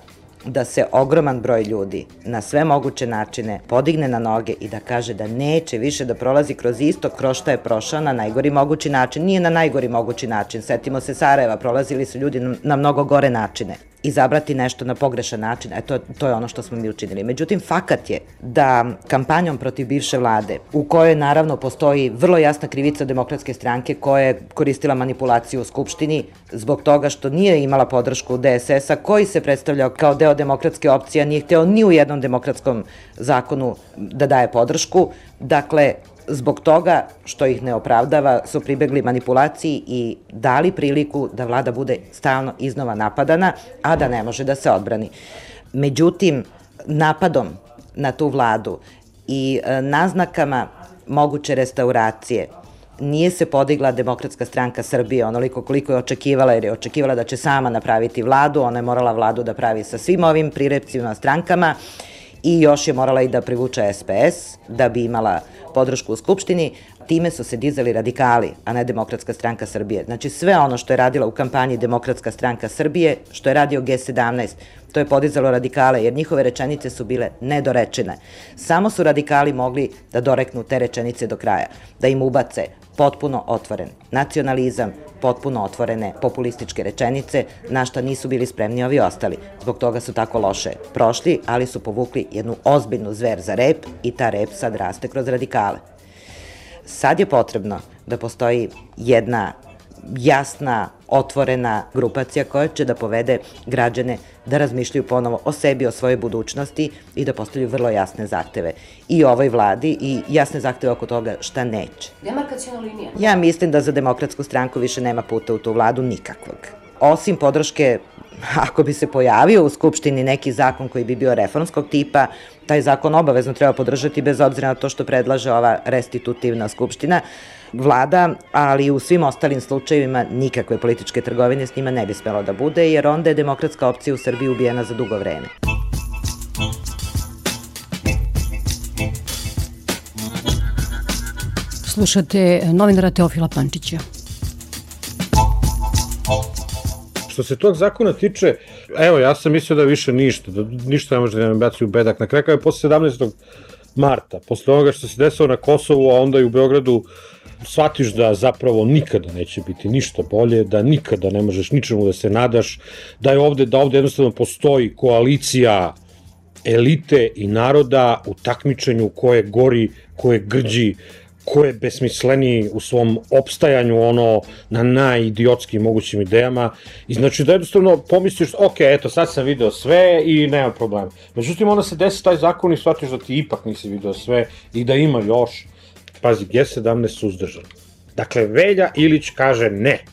R: da se ogroman broj ljudi na sve moguće načine podigne na noge i da kaže da neće više da prolazi kroz isto kroz šta je prošao na najgori mogući način. Nije na najgori mogući način. Setimo se Sarajeva, prolazili su ljudi na mnogo gore načine izabrati nešto na pogrešan način, e to, to je ono što smo mi učinili. Međutim, fakat je da kampanjom protiv bivše vlade, u kojoj naravno postoji vrlo jasna krivica demokratske stranke koja je koristila manipulaciju u Skupštini zbog toga što nije imala podršku DSS-a koji se predstavljao kao deo demokratske opcije, nije hteo ni u jednom demokratskom zakonu da daje podršku. Dakle, zbog toga što ih ne opravdava su pribegli manipulaciji i dali priliku da vlada bude stalno iznova napadana, a da ne može da se odbrani. Međutim, napadom na tu vladu i e, naznakama moguće restauracije nije se podigla demokratska stranka Srbije onoliko koliko je očekivala, jer je očekivala da će sama napraviti vladu, ona je morala vladu da pravi sa svim ovim prirepcima strankama i još je morala i da privuče SPS da bi imala podršku u Skupštini, time su se dizali radikali, a ne Demokratska stranka Srbije. Znači sve ono što je radila u kampanji Demokratska stranka Srbije, što je radio G17, to je podizalo radikale, jer njihove rečenice su bile nedorečene. Samo su radikali mogli da doreknu te rečenice do kraja, da im ubace potpuno otvoren nacionalizam, potpuno otvorene populističke rečenice, na šta nisu bili spremni ovi ostali. Zbog toga su tako loše prošli, ali su povukli jednu ozbiljnu zver za rep i ta rep sad raste kroz radikale. Sad je potrebno da postoji jedna jasna, otvorena grupacija koja će da povede građane da razmišljaju ponovo o sebi, o svojoj budućnosti i da postavljaju vrlo jasne zahteve i ovoj vladi i jasne zahteve oko toga šta neće.
E: Demarkacijona linija?
R: Ja mislim da za demokratsku stranku više nema puta u tu vladu nikakvog. Osim podrške ako bi se pojavio u Skupštini neki zakon koji bi bio reformskog tipa, taj zakon obavezno treba podržati bez obzira na to što predlaže ova restitutivna Skupština, vlada, ali u svim ostalim slučajevima nikakve političke trgovine s njima ne bi smelo da bude, jer onda je demokratska opcija u Srbiji ubijena za dugo vreme.
E: Slušate novinara Teofila Pančića.
S: Što se tog zakona tiče, evo, ja sam mislio da više ništa, da ništa ne može da me baci u bedak. Na kraju je posle 17 marta, posle onoga što se desilo na Kosovu, a onda i u Beogradu, shvatiš da zapravo nikada neće biti ništa bolje, da nikada ne možeš ničemu da se nadaš, da je ovde, da ovde jednostavno postoji koalicija elite i naroda u takmičenju ko je gori, ko je grđi, ko je u svom opstajanju ono na najidiotskim mogućim idejama i znači da jednostavno pomisliš ok, eto sad sam video sve i nema problema. Međutim onda se desi taj zakon i shvatiš da ti ipak nisi video sve i da ima još pazi, G17 suzdržan. Dakle, Velja Ilić kaže ne.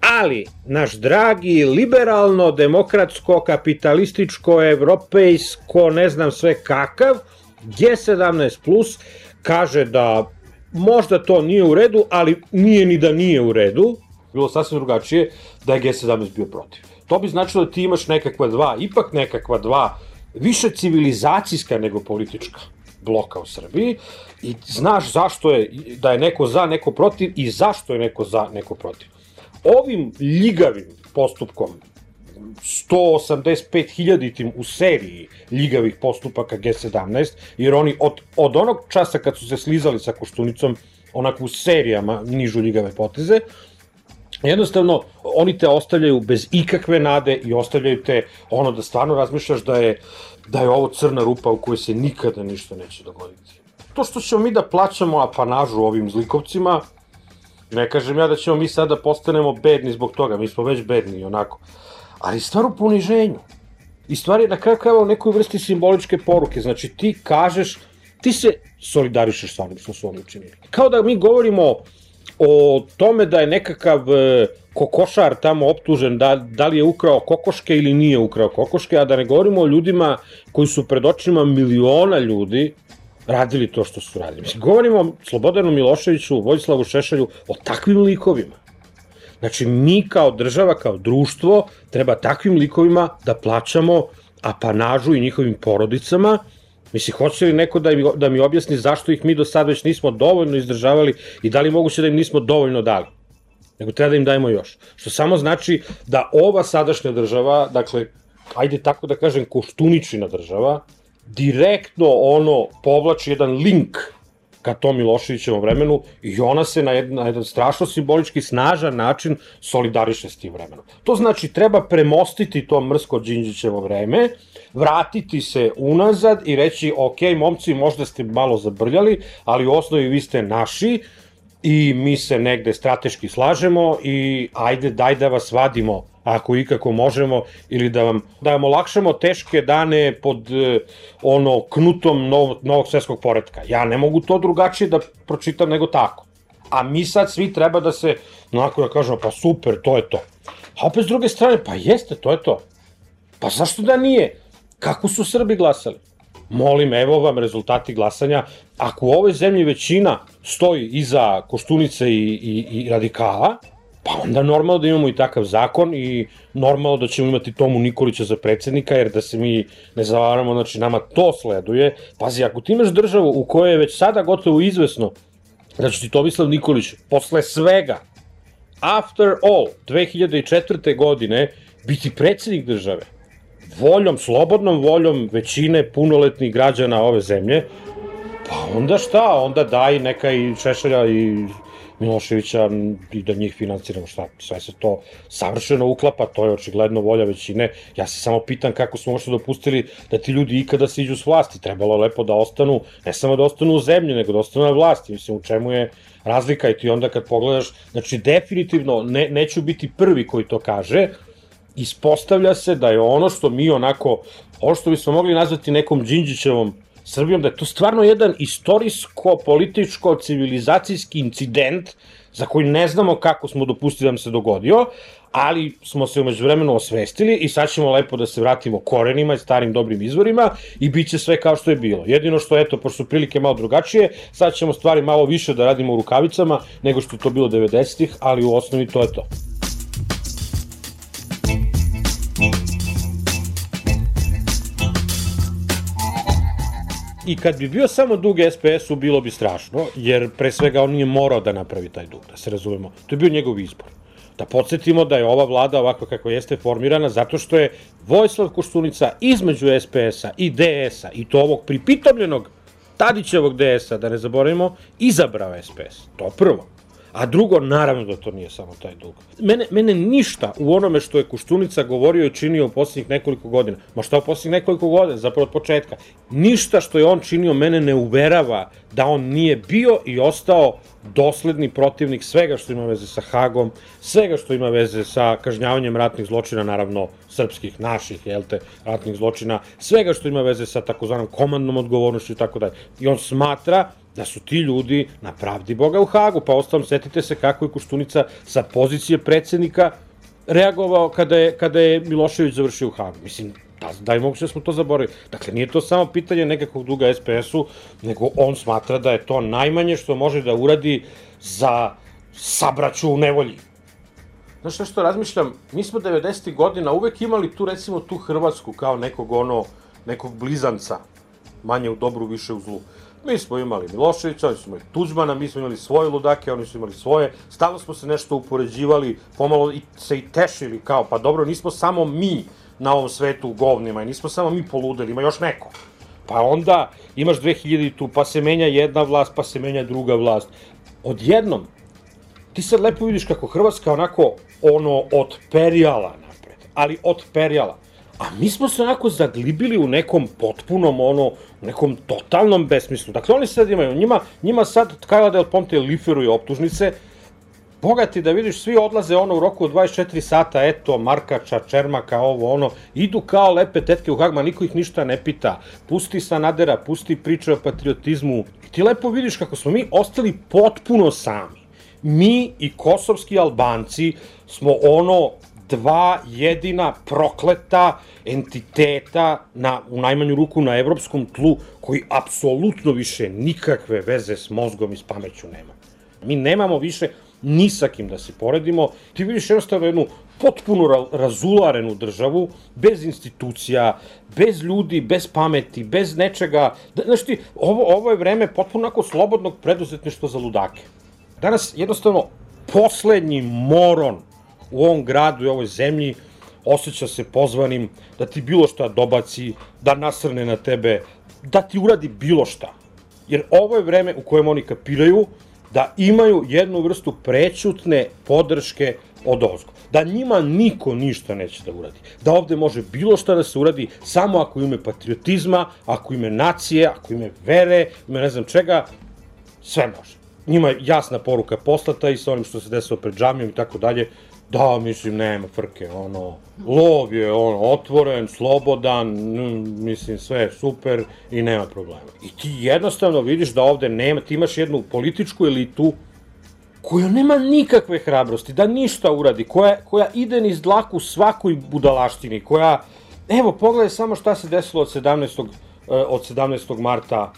S: Ali, naš dragi liberalno, demokratsko, kapitalističko, evropejsko, ne znam sve kakav, G17 plus kaže da možda to nije u redu, ali nije ni da nije u redu, bilo sasvim drugačije, da je G17 bio protiv. To bi značilo da ti imaš nekakva dva, ipak nekakva dva, više civilizacijska nego politička bloka u Srbiji i znaš zašto je, da je neko za, neko protiv i zašto je neko za, neko protiv. Ovim ljigavim postupkom 185.000 u seriji ljigavih postupaka G17, jer oni od, od onog časa kad su se slizali sa Koštunicom, onako u serijama nižu ljigave poteze, jednostavno oni te ostavljaju bez ikakve nade i ostavljaju te ono da stvarno razmišljaš da je, da je ovo crna rupa u kojoj se nikada ništa neće dogoditi. To što ćemo mi da plaćamo apanažu ovim zlikovcima, ne kažem ja da ćemo mi sada postanemo bedni zbog toga, mi smo već bedni onako, ali stvar u poniženju. I stvar je na kraju krajeva u nekoj vrsti simboličke poruke, znači ti kažeš, ti se solidarišeš sa onim što su oni učinili. Kao da mi govorimo o tome da je nekakav e, kokošar tamo optužen da, da li je ukrao kokoške ili nije ukrao kokoške, a da ne govorimo o ljudima koji su pred očima miliona ljudi radili to što su radili. Mislim, govorimo o Slobodanu Miloševiću, Vojislavu Šešelju, o takvim likovima. Znači, mi kao država, kao društvo, treba takvim likovima da plaćamo apanažu i njihovim porodicama, Mislim, hoće li neko da mi, da mi objasni zašto ih mi do sad već nismo dovoljno izdržavali i da li moguće da im nismo dovoljno dali? Nego treba da im dajemo još. Što samo znači da ova sadašnja država, dakle, ajde tako da kažem, koštuničina država, direktno ono povlači jedan link ka tom Miloševićevom vremenu i ona se na jedan, na jedan strašno simbolički snažan način solidariše s tim vremenom. To znači treba premostiti to mrsko Đinđićevo vreme, vratiti se unazad i reći ok, momci, možda ste malo zabrljali, ali u osnovi vi ste naši i mi se negde strateški slažemo i ajde daj da vas vadimo ako ikako možemo, ili da vam, da vam olakšamo teške dane pod eh, ono knutom novog, novog svetskog poredka. Ja ne mogu to drugačije da pročitam nego tako. A mi sad svi treba da se, onako da kažemo, pa super, to je to. A opet s druge strane, pa jeste, to je to. Pa zašto da nije? Kako su Srbi glasali? Molim, evo vam rezultati glasanja. Ako u ovoj zemlji većina stoji iza Koštunice i, i, i radikala, Pa onda normalno da imamo i takav zakon i normalno da ćemo imati Tomu Nikolića za predsednika, jer da se mi ne zavaramo, znači nama to sleduje. Pazi, ako ti imaš državu u kojoj je već sada gotovo izvesno da će ti Tomislav Nikolić posle svega, after all, 2004. godine, biti predsednik države, voljom, slobodnom voljom većine punoletnih građana ove zemlje, pa onda šta, onda daj neka i Šešelja i Miloševića i da njih financiramo šta, sve se to savršeno uklapa, to je očigledno volja većine. Ja se samo pitam kako smo možda dopustili da ti ljudi ikada siđu s vlasti. Trebalo je lepo da ostanu, ne samo da ostanu u zemlji, nego da ostanu na vlasti. Mislim, u čemu je razlika i ti onda kad pogledaš, znači definitivno ne, neću biti prvi koji to kaže, ispostavlja se da je ono što mi onako, ono što bismo mogli nazvati nekom Đinđićevom Srbijom, da je to stvarno jedan istorijsko, političko, civilizacijski incident za koji ne znamo kako smo dopustili da nam se dogodio, ali smo se umeđu vremenu osvestili i sad ćemo lepo da se vratimo korenima i starim dobrim izvorima i bit će sve kao što je bilo. Jedino što, eto, pošto su prilike malo drugačije, sad ćemo stvari malo više da radimo u rukavicama nego što je to bilo 90-ih, ali u osnovi to je to. I kad bi bio samo dug SPS-u, bilo bi strašno, jer pre svega on nije morao da napravi taj dug, da se razumemo. To je bio njegov izbor. Da podsjetimo da je ova vlada ovako kako jeste formirana zato što je Vojslav Koštunica između SPS-a i DS-a i to ovog pripitomljenog Tadićevog DS-a, da ne zaboravimo, izabrao SPS. To prvo. A drugo, naravno da to nije samo taj dug. Mene, mene ništa u onome što je Koštunica govorio i činio u poslednjih nekoliko godina, ma šta u poslednjih nekoliko godina, zapravo od početka, ništa što je on činio mene ne uverava da on nije bio i ostao dosledni protivnik svega što ima veze sa Hagom, svega što ima veze sa kažnjavanjem ratnih zločina, naravno srpskih, naših, jel te, ratnih zločina, svega što ima veze sa takozvanom komandnom odgovornošću i tako dalje. I on smatra da su ti ljudi na pravdi Boga u Hagu, pa ostalom setite se kako je Koštunica sa pozicije predsednika reagovao kada je, kada je Milošević završio u Hagu. Mislim, da, da je moguće da smo to zaboravili. Dakle, nije to samo pitanje nekakvog duga SPS-u, nego on smatra da je to najmanje što može da uradi za sabraću u nevolji. Znaš šta što razmišljam, mi smo 90. godina uvek imali tu recimo tu Hrvatsku kao nekog ono, nekog blizanca, manje u dobru, više u zlu. Mi smo imali Miloševića, oni su imali Tuđmana, mi smo imali svoje ludake, oni su imali svoje. Stalno smo se nešto upoređivali, pomalo i, se i tešili kao, pa dobro, nismo samo mi na ovom svetu u govnima i nismo samo mi poludeli, ima još neko. Pa onda imaš 2000 tu, pa se menja jedna vlast, pa se menja druga vlast. Odjednom, ti sad lepo vidiš kako Hrvatska onako ono otperijala napred, ali otperijala. A mi smo se onako zaglibili u nekom potpunom, ono, u nekom totalnom besmislu. Dakle, oni sad imaju, njima, njima sad Kajla Del Ponte liferuje optužnice, bogati da vidiš, svi odlaze ono u roku od 24 sata, eto, Markača, Čermaka, ovo, ono, idu kao lepe tetke u Hagma, niko ih ništa ne pita, pusti Sanadera, pusti priče o patriotizmu, i ti lepo vidiš kako smo mi ostali potpuno sami. Mi i kosovski Albanci smo ono dva jedina prokleta entiteta na, u najmanju ruku na evropskom tlu koji apsolutno više nikakve veze s mozgom i s pameću nema. Mi nemamo više ni sa kim da se poredimo. Ti vidiš jednostavno jednu potpuno razularenu državu, bez institucija, bez ljudi, bez pameti, bez nečega. Da, znaš ti, ovo, ovo je vreme potpuno onako slobodnog preduzetništva za ludake. Danas jednostavno poslednji moron u ovom gradu i ovoj zemlji osjeća se pozvanim da ti bilo šta dobaci, da nasrne na tebe, da ti uradi bilo šta. Jer ovo je vreme u kojem oni kapiraju da imaju jednu vrstu prećutne podrške od ozgo. Da njima niko ništa neće da uradi. Da ovde može bilo šta da se uradi samo ako ime patriotizma, ako ime nacije, ako ime vere, ime ne znam čega, sve može. Njima je jasna poruka poslata i sa onim što se desilo pred džamijom i tako dalje, Da, mislim, nema frke, ono, lov je ono, otvoren, slobodan, mislim, sve je super i nema problema. I ti jednostavno vidiš da ovde nema, ti imaš jednu političku elitu koja nema nikakve hrabrosti, da ništa uradi, koja, koja ide niz dlaku svakoj budalaštini, koja, evo, pogledaj samo šta se desilo od 17. Eh, od 17. marta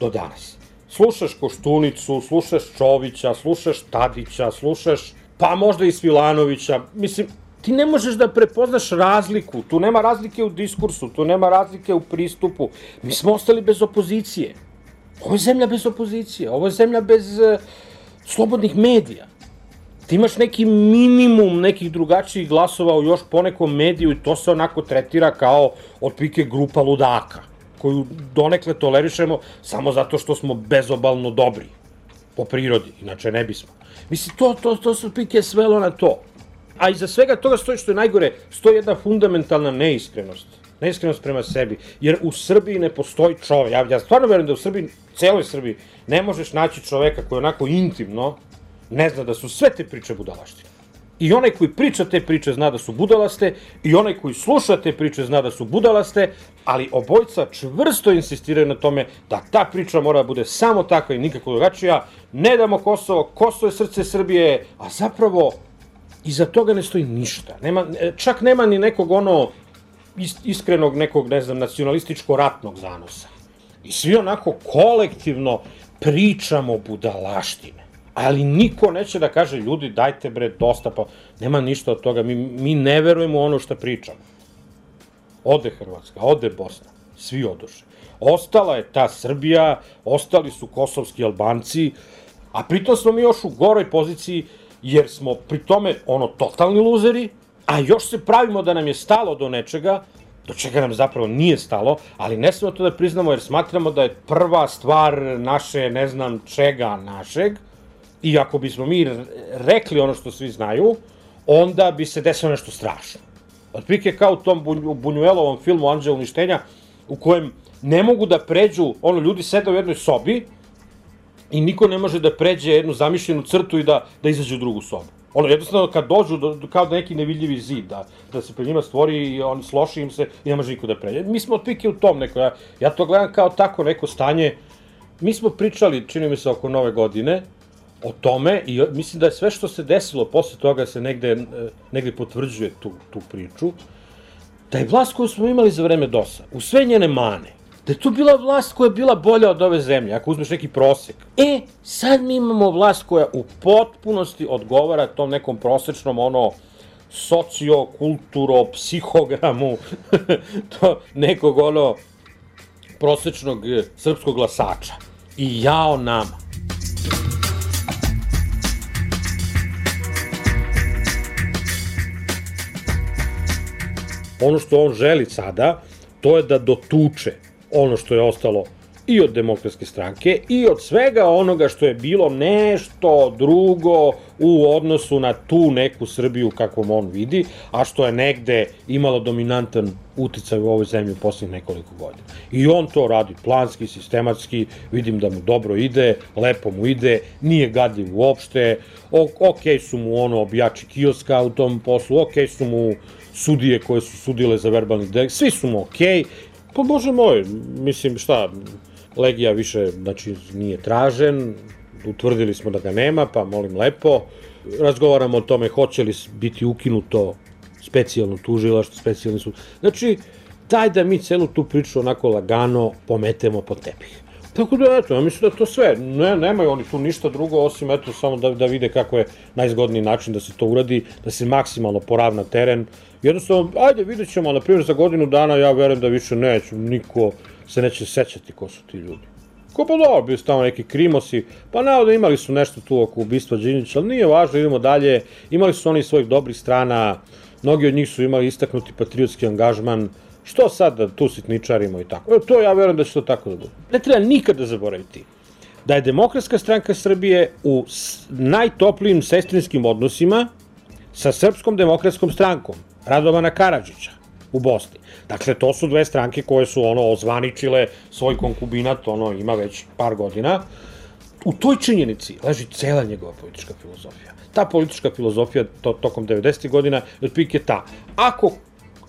S: do danas. Slušaš Koštunicu, slušaš Čovića, slušaš Tadića, slušaš pa možda i Svilanovića. Mislim, ti ne možeš da prepoznaš razliku, tu nema razlike u diskursu, tu nema razlike u pristupu. Mi smo ostali bez opozicije. Ovo je zemlja bez opozicije, ovo je zemlja bez uh, slobodnih medija. Ti imaš neki minimum nekih drugačijih glasova u još ponekom mediju i to se onako tretira kao otpike grupa ludaka, koju donekle tolerišemo samo zato što smo bezobalno dobri po prirodi, inače ne bismo. Mislim, to, to, to su pike svelo na to. A iza svega toga stoji što je najgore, stoji jedna fundamentalna neiskrenost. Neiskrenost prema sebi. Jer u Srbiji ne postoji čovek. Ja, ja stvarno verujem da u Srbiji, celoj Srbiji, ne možeš naći čoveka koji onako intimno ne zna da su sve te priče budalaštine. I onaj koji priča te priče zna da su budalaste, i onaj koji sluša te priče zna da su budalaste, ali obojca čvrsto insistiraju na tome da ta priča mora da bude samo takva i nikako drugačija. Ne damo Kosovo, Kosovo je srce Srbije, a zapravo iza toga ne stoji ništa. Nema, čak nema ni nekog ono iskrenog nekog, ne znam, nacionalističko-ratnog zanosa. I svi onako kolektivno pričamo budalaštine ali niko neće da kaže, ljudi, dajte bre, dosta, pa nema ništa od toga, mi, mi ne verujemo ono što pričamo. Ode Hrvatska, ode Bosna, svi odoše. Ostala je ta Srbija, ostali su kosovski Albanci, a pritom smo mi još u goroj poziciji, jer smo pri tome ono totalni luzeri, a još se pravimo da nam je stalo do nečega, do čega nam zapravo nije stalo, ali ne smemo to da priznamo jer smatramo da je prva stvar naše, ne znam čega našeg, i ako bismo mi rekli ono što svi znaju, onda bi se desilo nešto strašno. Otprilike kao u tom Bunjuelovom filmu Anđeo uništenja, u kojem ne mogu da pređu, ono, ljudi sede u jednoj sobi i niko ne može da pređe jednu zamišljenu crtu i da, da izađe u drugu sobu. Ono, jednostavno, kad dođu, do, kao da neki nevidljivi zid, da, da se pred njima stvori i on sloši im se i ne može niko da pređe. Mi smo otprilike u tom neko, ja, ja to gledam kao tako neko stanje. Mi smo pričali, čini mi se, oko nove godine, o tome i mislim da je sve što se desilo posle toga se negde, negde potvrđuje tu, tu priču, da je vlast koju smo imali za vreme DOS-a, u sve njene mane, da je to bila vlast koja je bila bolja od ove zemlje, ako uzmeš neki prosek. E, sad mi imamo vlast koja u potpunosti odgovara tom nekom prosečnom, ono, sociokulturo, psihogramu, (laughs) to nekog, ono, prosečnog e, srpskog glasača. I jao nama. Ono što on želi sada, to je da dotuče ono što je ostalo i od demokratske stranke i od svega onoga što je bilo nešto drugo u odnosu na tu neku Srbiju kakvom on vidi, a što je negde imalo dominantan uticaj u ovoj zemlji u poslednjih nekoliko godina. I on to radi planski, sistematski, vidim da mu dobro ide, lepo mu ide, nije gadljiv uopšte, ok su mu ono obijači kioska u tom poslu, ok su mu sudije koje su sudile za verbalni delikt, svi su mu okej, okay. pa bože moj, mislim šta, Legija više, znači, nije tražen, utvrdili smo da ga nema, pa molim lepo, razgovaramo o tome hoće li biti ukinuto specijalno tužilaštvo, specijalni sud. Znači, daj da mi celu tu priču onako lagano pometemo po tepih. Tako da, eto, ja mislim da to sve. Ne, nemaju oni tu ništa drugo, osim, eto, samo da, da vide kako je najzgodniji način da se to uradi, da se maksimalno poravna teren. Jednostavno, ajde, vidjet ćemo, na primjer, za godinu dana ja verujem da više neću, niko se neće sećati ko su ti ljudi. Ko pa dobro, bio su tamo neki krimosi, pa navodno imali su nešto tu oko ubistva Đinjića, ali nije važno, idemo dalje. Imali su oni svojih dobrih strana, mnogi od njih su imali istaknuti patriotski angažman, Što sad da tu sitničarimo i tako? E, to ja verujem da će to tako da bude. Ne treba nikada zaboraviti da je Demokratska stranka Srbije u najtoplijim sestrinskim odnosima sa Srpskom demokratskom strankom Radovana Karadžića u Bosni. Dakle, to su dve stranke koje su ono ozvaničile svoj konkubinat, ono ima već par godina. U toj činjenici leži cela njegova politička filozofija. Ta politička filozofija to, tokom 90. godina je otprilike ta. Ako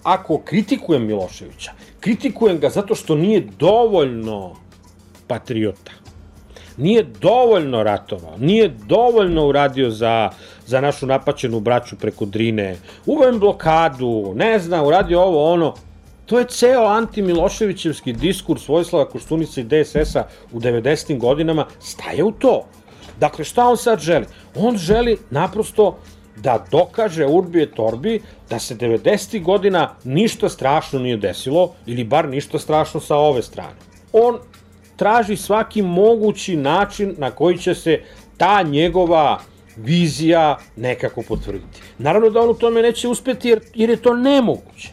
S: ako kritikujem Miloševića, kritikujem ga zato što nije dovoljno patriota. Nije dovoljno ratovao, nije dovoljno uradio za, za našu napaćenu braću preko Drine, uvem blokadu, ne znam, uradio ovo, ono. To je ceo antimiloševićevski diskurs Vojislava Koštunica i DSS-a u 90. godinama staje u to. Dakle, šta on sad želi? On želi naprosto da dokaže Urbije Torbi da se 90. godina ništa strašno nije desilo, ili bar ništa strašno sa ove strane. On traži svaki mogući način na koji će se ta njegova vizija nekako potvrditi. Naravno da on u tome neće uspeti jer, jer je to nemoguće.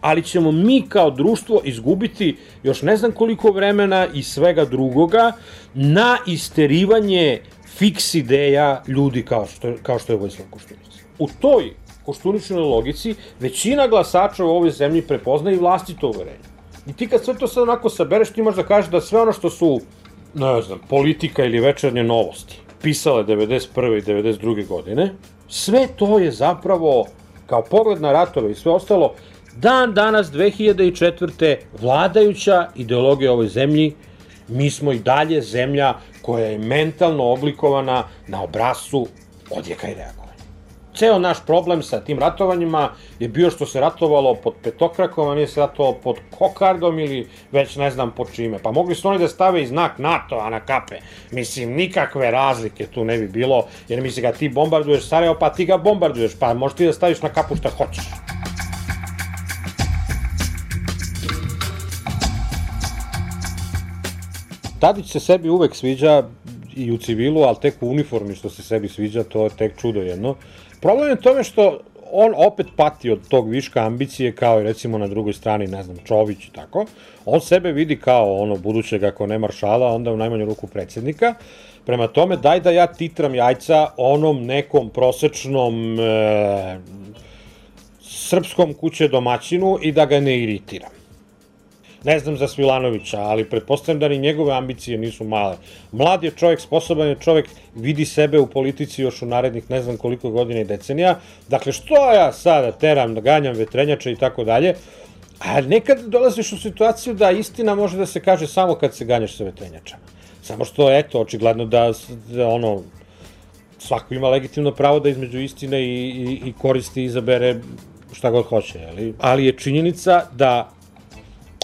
S: Ali ćemo mi kao društvo izgubiti još ne znam koliko vremena i svega drugoga na isterivanje fiks ideja ljudi kao što, kao što je Vojislav Koštunica. U toj koštuničnoj logici većina glasača u ovoj zemlji prepozna i vlastito uverenje. I ti kad sve to sad onako sabereš, ti možeš da kažeš da sve ono što su, ne znam, politika ili večernje novosti, pisale 91. i 92. godine, sve to je zapravo, kao pogled na ratove i sve ostalo, dan danas 2004. vladajuća ideologija ovoj zemlji, mi smo i dalje zemlja koja je mentalno oblikovana na obrasu odjeka i reagovanja. Ceo naš problem sa tim ratovanjima je bio što se ratovalo pod petokrakom, a nije se ratovalo pod kokardom ili već ne znam pod čime. Pa mogli su oni da stave i znak NATO-a na kape. Mislim, nikakve razlike tu ne bi bilo, jer misli ga ti bombarduješ Sarajevo, pa ti ga bombarduješ, pa možeš ti da staviš na kapu šta hoćeš. Tadić se sebi uvek sviđa i u civilu, ali tek u uniformi što se sebi sviđa, to je tek čudo jedno. Problem je tome što on opet pati od tog viška ambicije kao i recimo na drugoj strani, ne znam, Čović i tako. On sebe vidi kao ono budućeg ako ne maršala, onda u najmanju ruku predsednika. Prema tome, daj da ja titram jajca onom nekom prosečnom e, srpskom kuće domaćinu i da ga ne iritiram. Ne znam za Svilanovića, ali pretpostavljam da ni njegove ambicije nisu male. Mlad je čovjek, sposoban je čovjek, vidi sebe u politici još u narednih ne znam koliko godina i decenija. Dakle, što ja sada teram, ganjam vetrenjače i tako dalje, a nekad dolaziš u situaciju da istina može da se kaže samo kad se ganjaš sa vetrenjačama. Samo što, eto, očigledno da, da ono, svako ima legitimno pravo da između istine i, i, i koristi i izabere šta god hoće, ali, ali je činjenica da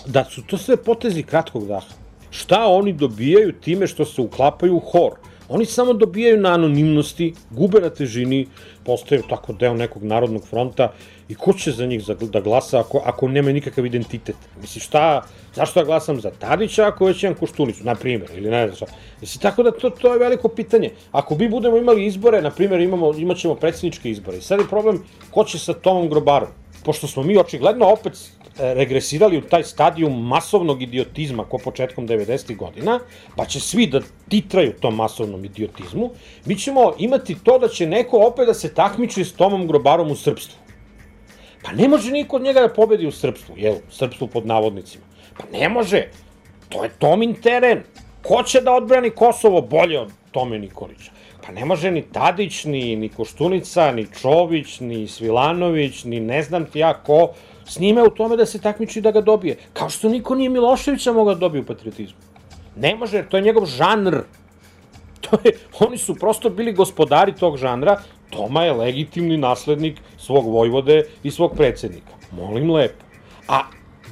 S: da su to sve potezi kratkog daha. Šta oni dobijaju time što se uklapaju u hor? Oni samo dobijaju na anonimnosti, gube na težini, postaju tako deo nekog narodnog fronta i ko će za njih da glasa ako, ako nema nikakav identitet? Misli, šta, zašto ja glasam za Tadića ako već imam Koštunicu, na primjer, ili ne znam šta. Misli, tako da to, to je veliko pitanje. Ako mi budemo imali izbore, na primjer, imamo, imat ćemo predsjedničke izbore. I sad je problem ko će sa Tomom Grobarom. Pošto smo mi očigledno opet regresirali u taj stadijum masovnog idiotizma ko početkom 90. godina, pa će svi da titraju tom masovnom idiotizmu, mi ćemo imati to da će neko opet da se takmiči s Tomom Grobarom u srpstvu. Pa ne može niko od njega da pobedi u srpstvu, jel, srpstvu pod navodnicima. Pa ne može, to je Tomin teren. Ko će da odbrani Kosovo bolje od Tome Nikolića? Pa ne može ni Tadić, ni, ni Koštunica, ni Čović, ni Svilanović, ni ne znam ti ja ko, s njime u tome da se takmiči da ga dobije. Kao što niko nije Miloševića mogao da dobije u patriotizmu. Ne može, to je njegov žanr. (laughs) To je, oni su prosto bili gospodari tog žanra, Toma je legitimni naslednik svog vojvode i svog predsednika. Molim lepo. A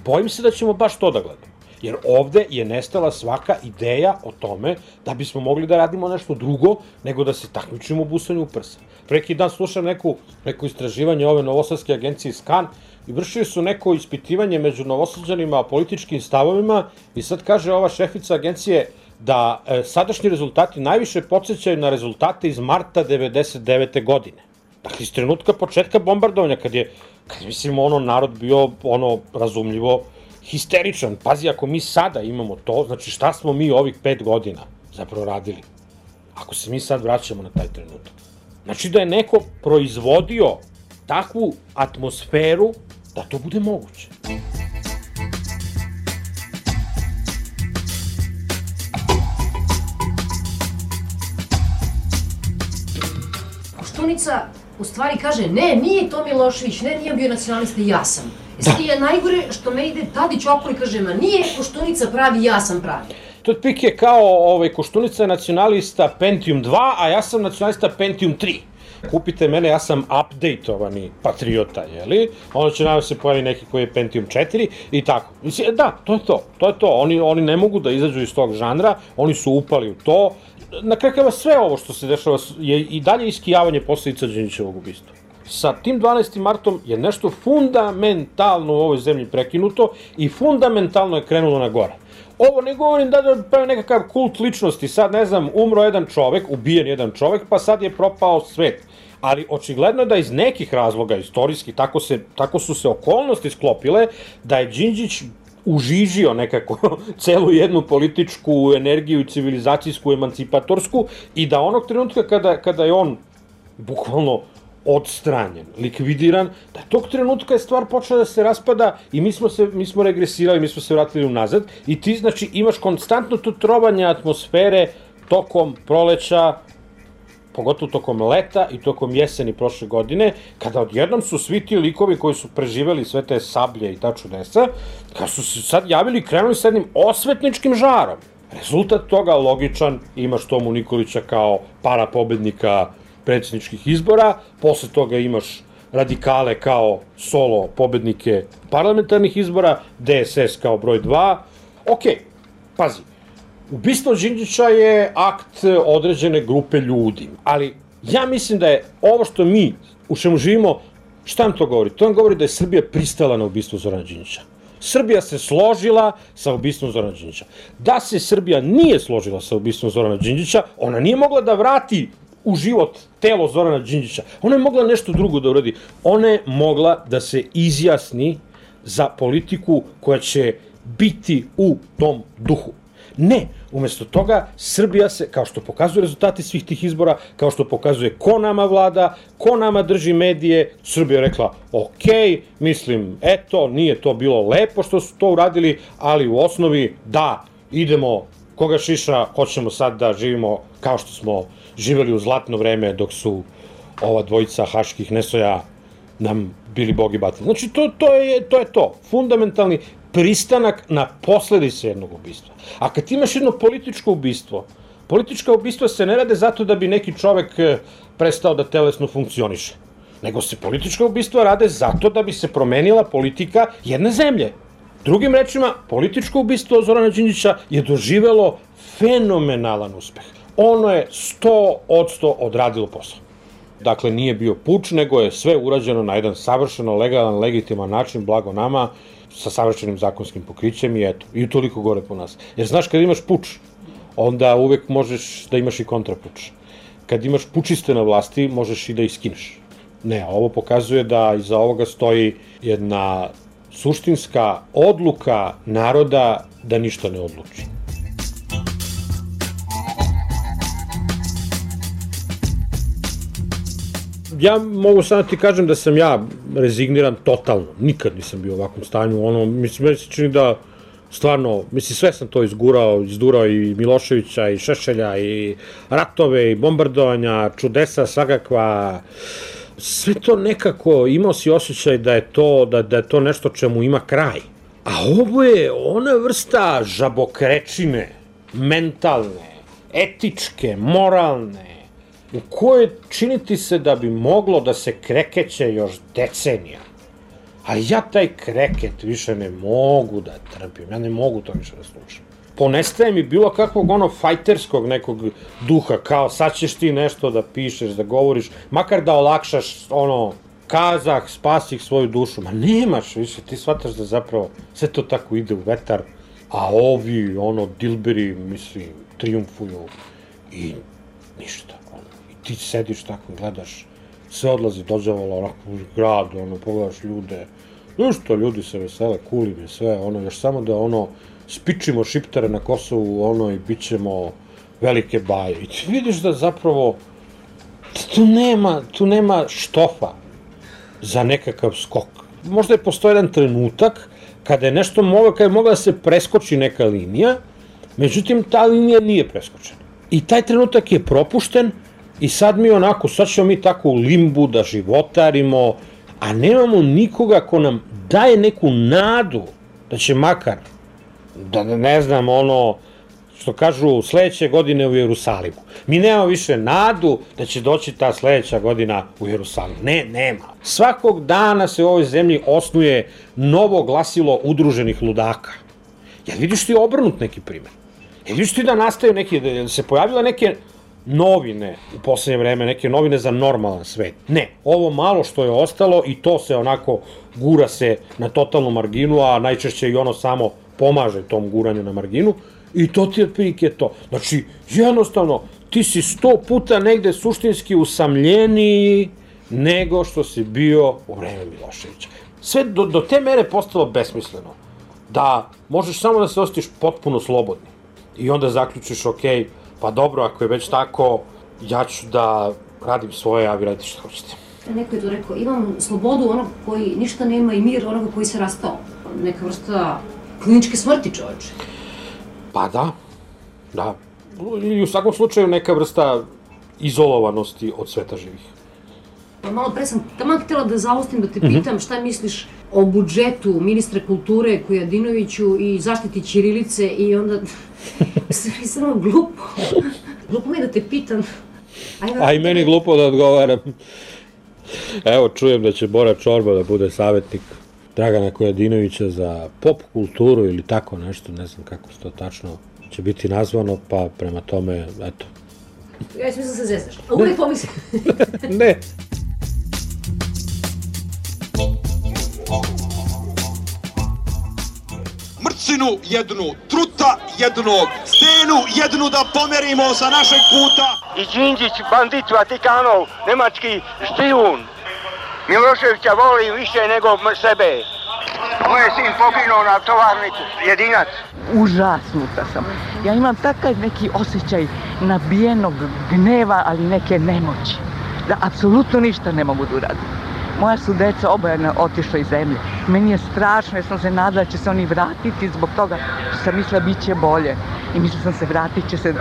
S: bojim se da ćemo baš to da gledamo. Jer ovde je nestala svaka ideja o tome da bismo mogli da radimo nešto drugo nego da se takmičimo u busanju u prsa. Preki dan slušam neku, neko istraživanje ove novosadske agencije SKAN i vršili su neko ispitivanje među novosađanima o političkim stavovima i sad kaže ova šefica agencije da e, sadašnji rezultati najviše podsjećaju na rezultate iz marta 99. godine. Dakle, iz trenutka početka bombardovanja, kad je, kad mislim, ono, narod bio, ono, razumljivo, histeričan. Pazi, ako mi sada imamo to, znači šta smo mi ovih pet godina zapravo radili? Ako se mi sad vraćamo na taj trenutak. Znači da je neko proizvodio takvu atmosferu da to bude moguće.
E: Koštunica u stvari kaže, ne, nije to Milošević, ne, nije bio nacionalista, ja sam. E sad je najgore što me ide Tadić okolo i kaže, ma nije Koštunica pravi, ja sam pravi.
S: To je kao ovaj, Koštunica nacionalista Pentium 2, a ja sam nacionalista Pentium 3 kupite mene, ja sam updateovani patriota, jeli? Onda će naravno se pojavi neki koji je Pentium 4 i tako. Mislim, da, to je to, to je to. Oni, oni ne mogu da izađu iz tog žanra, oni su upali u to. Na kraju sve ovo što se dešava je i dalje iskijavanje posledica Đinićevog ubistva sa tim 12. martom je nešto fundamentalno u ovoj zemlji prekinuto i fundamentalno je krenulo na gore. Ovo ne govorim da da pravi nekakav kult ličnosti, sad ne znam, umro jedan čovek, ubijen jedan čovek, pa sad je propao svet. Ali očigledno je da iz nekih razloga istorijski tako, se, tako su se okolnosti sklopile da je Đinđić užižio nekako (laughs) celu jednu političku energiju, civilizacijsku, emancipatorsku i da onog trenutka kada, kada je on bukvalno odstranjen, likvidiran, da tog trenutka je stvar počela da se raspada i mi smo, se, mi smo regresirali, mi smo se vratili unazad i ti znači imaš konstantno to trovanje atmosfere tokom proleća, pogotovo tokom leta i tokom jeseni prošle godine, kada odjednom su svi ti likovi koji su preživeli sve te sablje i ta čudesa, kada su se sad javili i krenuli sa jednim osvetničkim žarom. Rezultat toga logičan, imaš Tomu Nikolića kao para pobednika predsjedničkih izbora, posle toga imaš radikale kao solo pobednike parlamentarnih izbora, DSS kao broj 2. Ok, pazi, ubistvo Đinđića je akt određene grupe ljudi, ali ja mislim da je ovo što mi, u čemu živimo, šta nam to govori? To nam govori da je Srbija pristala na ubistvo Zorana Đinđića. Srbija se složila sa ubistvom Zorana Đinđića. Da se Srbija nije složila sa ubistvom Zorana Đinđića, ona nije mogla da vrati u život telo Zorana Đinđića. Ona je mogla nešto drugo da uradi. Ona je mogla da se izjasni za politiku koja će biti u tom duhu. Ne, umesto toga Srbija se, kao što pokazuju rezultati svih tih izbora, kao što pokazuje ko nama vlada, ko nama drži medije, Srbija je rekla, ok, mislim, eto, nije to bilo lepo što su to uradili, ali u osnovi, da, idemo, koga šiša, hoćemo sad da živimo kao što smo živeli u zlatno vreme dok su ova dvojica haških nesoja nam bili bogi batili. Znači, to, to, je, to je to. Fundamentalni pristanak na posledice jednog ubistva. A kad imaš jedno političko ubistvo, politička ubistva se ne rade zato da bi neki čovek e, prestao da telesno funkcioniše, nego se politička ubistva rade zato da bi se promenila politika jedne zemlje. Drugim rečima, političko ubistvo Zorana Đinđića je doživelo fenomenalan uspeh. Ono je 100% odradilo posao. Dakle, nije bio puč, nego je sve urađeno na jedan savršeno, legalan, legitiman način, blago nama, sa savršenim zakonskim pokrićem i eto, i toliko gore po nas. Jer znaš, kad imaš puč, onda uvek možeš da imaš i kontrapuč. Kad imaš pučiste na vlasti, možeš i da ih skineš. Ne, ovo pokazuje da iza ovoga stoji jedna suštinska odluka naroda da ništa ne odluči. Ja mogu sad da ti kažem da sam ja rezigniran totalno. Nikad nisam bio u ovakvom stanju. Ono, mislim, meni se čini da stvarno, mislim, sve sam to izgurao, izdurao i Miloševića, i Šešelja, i ratove, i bombardovanja, čudesa svakakva, sve to nekako, imao si osjećaj da je to, da, da je to nešto čemu ima kraj. A ovo je ona vrsta žabokrečine, mentalne, etičke, moralne, u kojoj činiti se da bi moglo da se krekeće još decenija. A ja taj kreket više ne mogu da trpim, ja ne mogu to više da slušam. Ponestaje mi bilo kakvog ono fajterskog nekog duha, kao sad ćeš ti nešto da pišeš, da govoriš, makar da olakšaš ono, kazah, spasih svoju dušu. Ma nemaš više, ti shvataš da zapravo sve to tako ide u vetar, a ovi, ono, dilberi, mislim, triumfuju i ništa ti sediš tako, gledaš, sve odlazi dođavala onako u grad, ono, pogledaš ljude, što ljudi se vesele, kulim je sve, ono, još samo da, ono, spičimo šiptare na Kosovu, ono, i bit ćemo velike baje. I ti vidiš da zapravo tu nema, tu nema štofa za nekakav skok. Možda je postoji jedan trenutak kada je nešto moglo, kada je mogla da se preskoči neka linija, međutim, ta linija nije preskočena. I taj trenutak je propušten, I sad mi onako, sad ćemo mi tako u limbu da životarimo, a nemamo nikoga ko nam daje neku nadu da će makar, da ne znam, ono, što kažu sledeće godine u Jerusalimu. Mi nemamo više nadu da će doći ta sledeća godina u Jerusalim. Ne, nema. Svakog dana se u ovoj zemlji osnuje novo glasilo udruženih ludaka. Jel vidiš ti obrnut neki primer? Jel vidiš ti da nastaju neki, da se pojavila neke novine u poslednje vreme, neke novine za normalan svet. Ne, ovo malo što je ostalo i to se onako gura se na totalnu marginu, a najčešće i ono samo pomaže tom guranju na marginu i to ti otprilike to. Znači, jednostavno, ti si sto puta negde suštinski usamljeniji nego što si bio u vreme Miloševića. Sve do, do te mere postalo besmisleno da možeš samo da se osjetiš potpuno slobodni i onda zaključiš, okej, okay, pa dobro, ako je već tako, ja ću da radim svoje, a vi radite što hoćete.
E: Neko je to rekao, imam slobodu onog koji ništa nema i mir onoga koji se rastao. Neka vrsta kliničke smrti čoveče.
S: Pa da, da. I u svakom slučaju neka vrsta izolovanosti od sveta živih.
E: Pa malo pre sam tamo htela da zaustim da te mhm. pitam šta misliš o budžetu ministra kulture Kujadinoviću i zaštiti Ćirilice i onda (laughs) Заради само глупо. Глупо
S: ми да те питам. Ај, Ај мене глупо да одговарам. Ево, чујем да ќе Бора Чорба да буде саветник Драгана Којадиновиќа за поп културу или тако нешто, не знам како што тачно ќе бити названо, па према
E: томе, ето. Ја смислам се зезнаш. А увек
S: помислам. (laughs)
T: не. Glinu jednu, truta jednog, stenu jednu da pomerimo sa našeg puta.
U: I Đinđić, bandit Vatikanov, nemački špijun. Miloševića volim više nego sebe. Moj sin poginuo na tovarniku, jedinac.
V: Užasnuta sam. Ja imam takav neki osjećaj nabijenog gneva, ali neke nemoći. Da apsolutno ništa ne mogu da uradim. Moja su deca obojena otišla iz zemlje. Meni je strašno, jer sam se nadala da će se oni vratiti zbog toga što sam mislila bit će bolje. I mislila sam se vratit će se.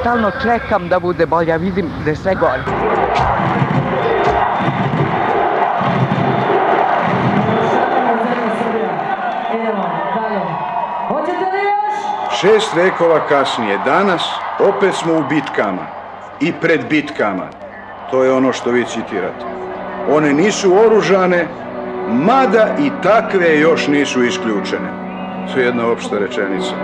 V: Stalno čekam da bude bolje, a vidim da je sve gore.
G: Šest vekova kasnije, danas, opet smo u bitkama i pred bitkama. To je ono što vi citirate. One nisu oružane, mada i takve još nisu isključene. To je jedna opšta rečenica.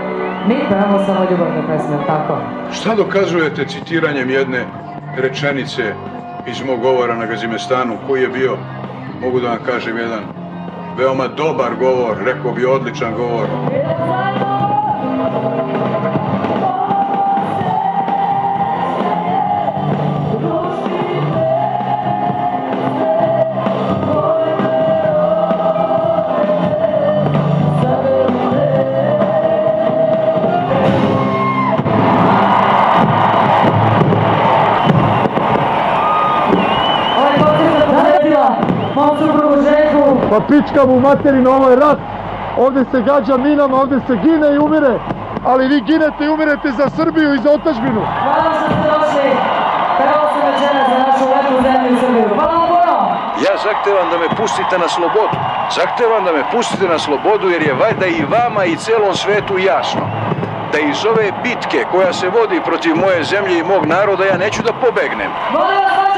W: Mi pevamo samo ljubavne pesme, tako?
G: Šta dokazujete citiranjem jedne rečenice iz mog govora na Gazimestanu, koji je bio, mogu da vam kažem, jedan veoma dobar govor, rekao bi odličan govor.
W: Pa pička mu materina, ovo je rat. Ovde se gađa minama, ovde se gine i umire. Ali vi ginete i umirete za Srbiju i za otačbinu. Hvala što ste došli. Prvo sam večera za našu lepu zemlju Srbiju. Hvala vam puno.
F: Ja zahtevam da me pustite na slobodu. Zahtevam da me pustite na slobodu jer je valjda i vama i celom svetu jasno da iz ove bitke koja se vodi protiv moje zemlje i mog naroda ja neću da pobegnem.
W: Molim vas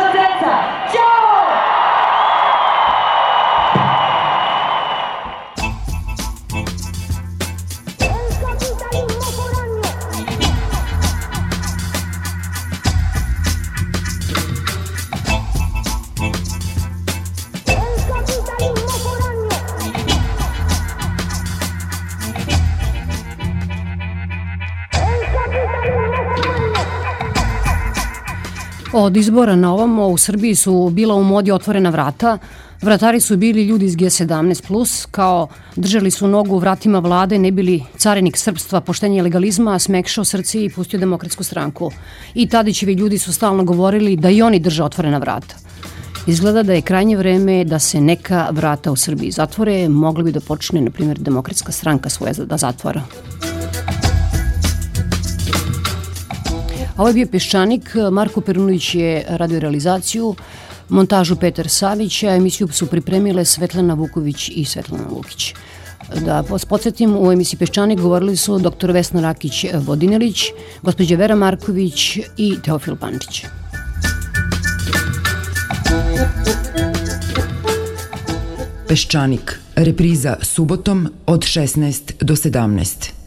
E: Od izbora na ovamo u Srbiji su bila u modi otvorena vrata. Vratari su bili ljudi iz G17+, kao držali su nogu u vratima vlade, ne bili carenik srpstva, poštenje legalizma, smekšao srce i pustio demokratsku stranku. I Tadićevi ljudi su stalno govorili da i oni drže otvorena vrata. Izgleda da je krajnje vreme da se neka vrata u Srbiji zatvore, mogla bi da počne, na primjer, demokratska stranka svoje da zatvora. Ovo je bio Peščanik, Marko Perunović je radio realizaciju, montažu Petar Savić, a emisiju su pripremile Svetlana Vuković i Svetlana Lukić. Da podsjetim, u emisiji Peščanik govorili su dr. Vesna Rakić-Vodinelić, gospođa Vera Marković i Teofil Pančić.
Q: Peščanik. Repriza subotom od 16 do 17.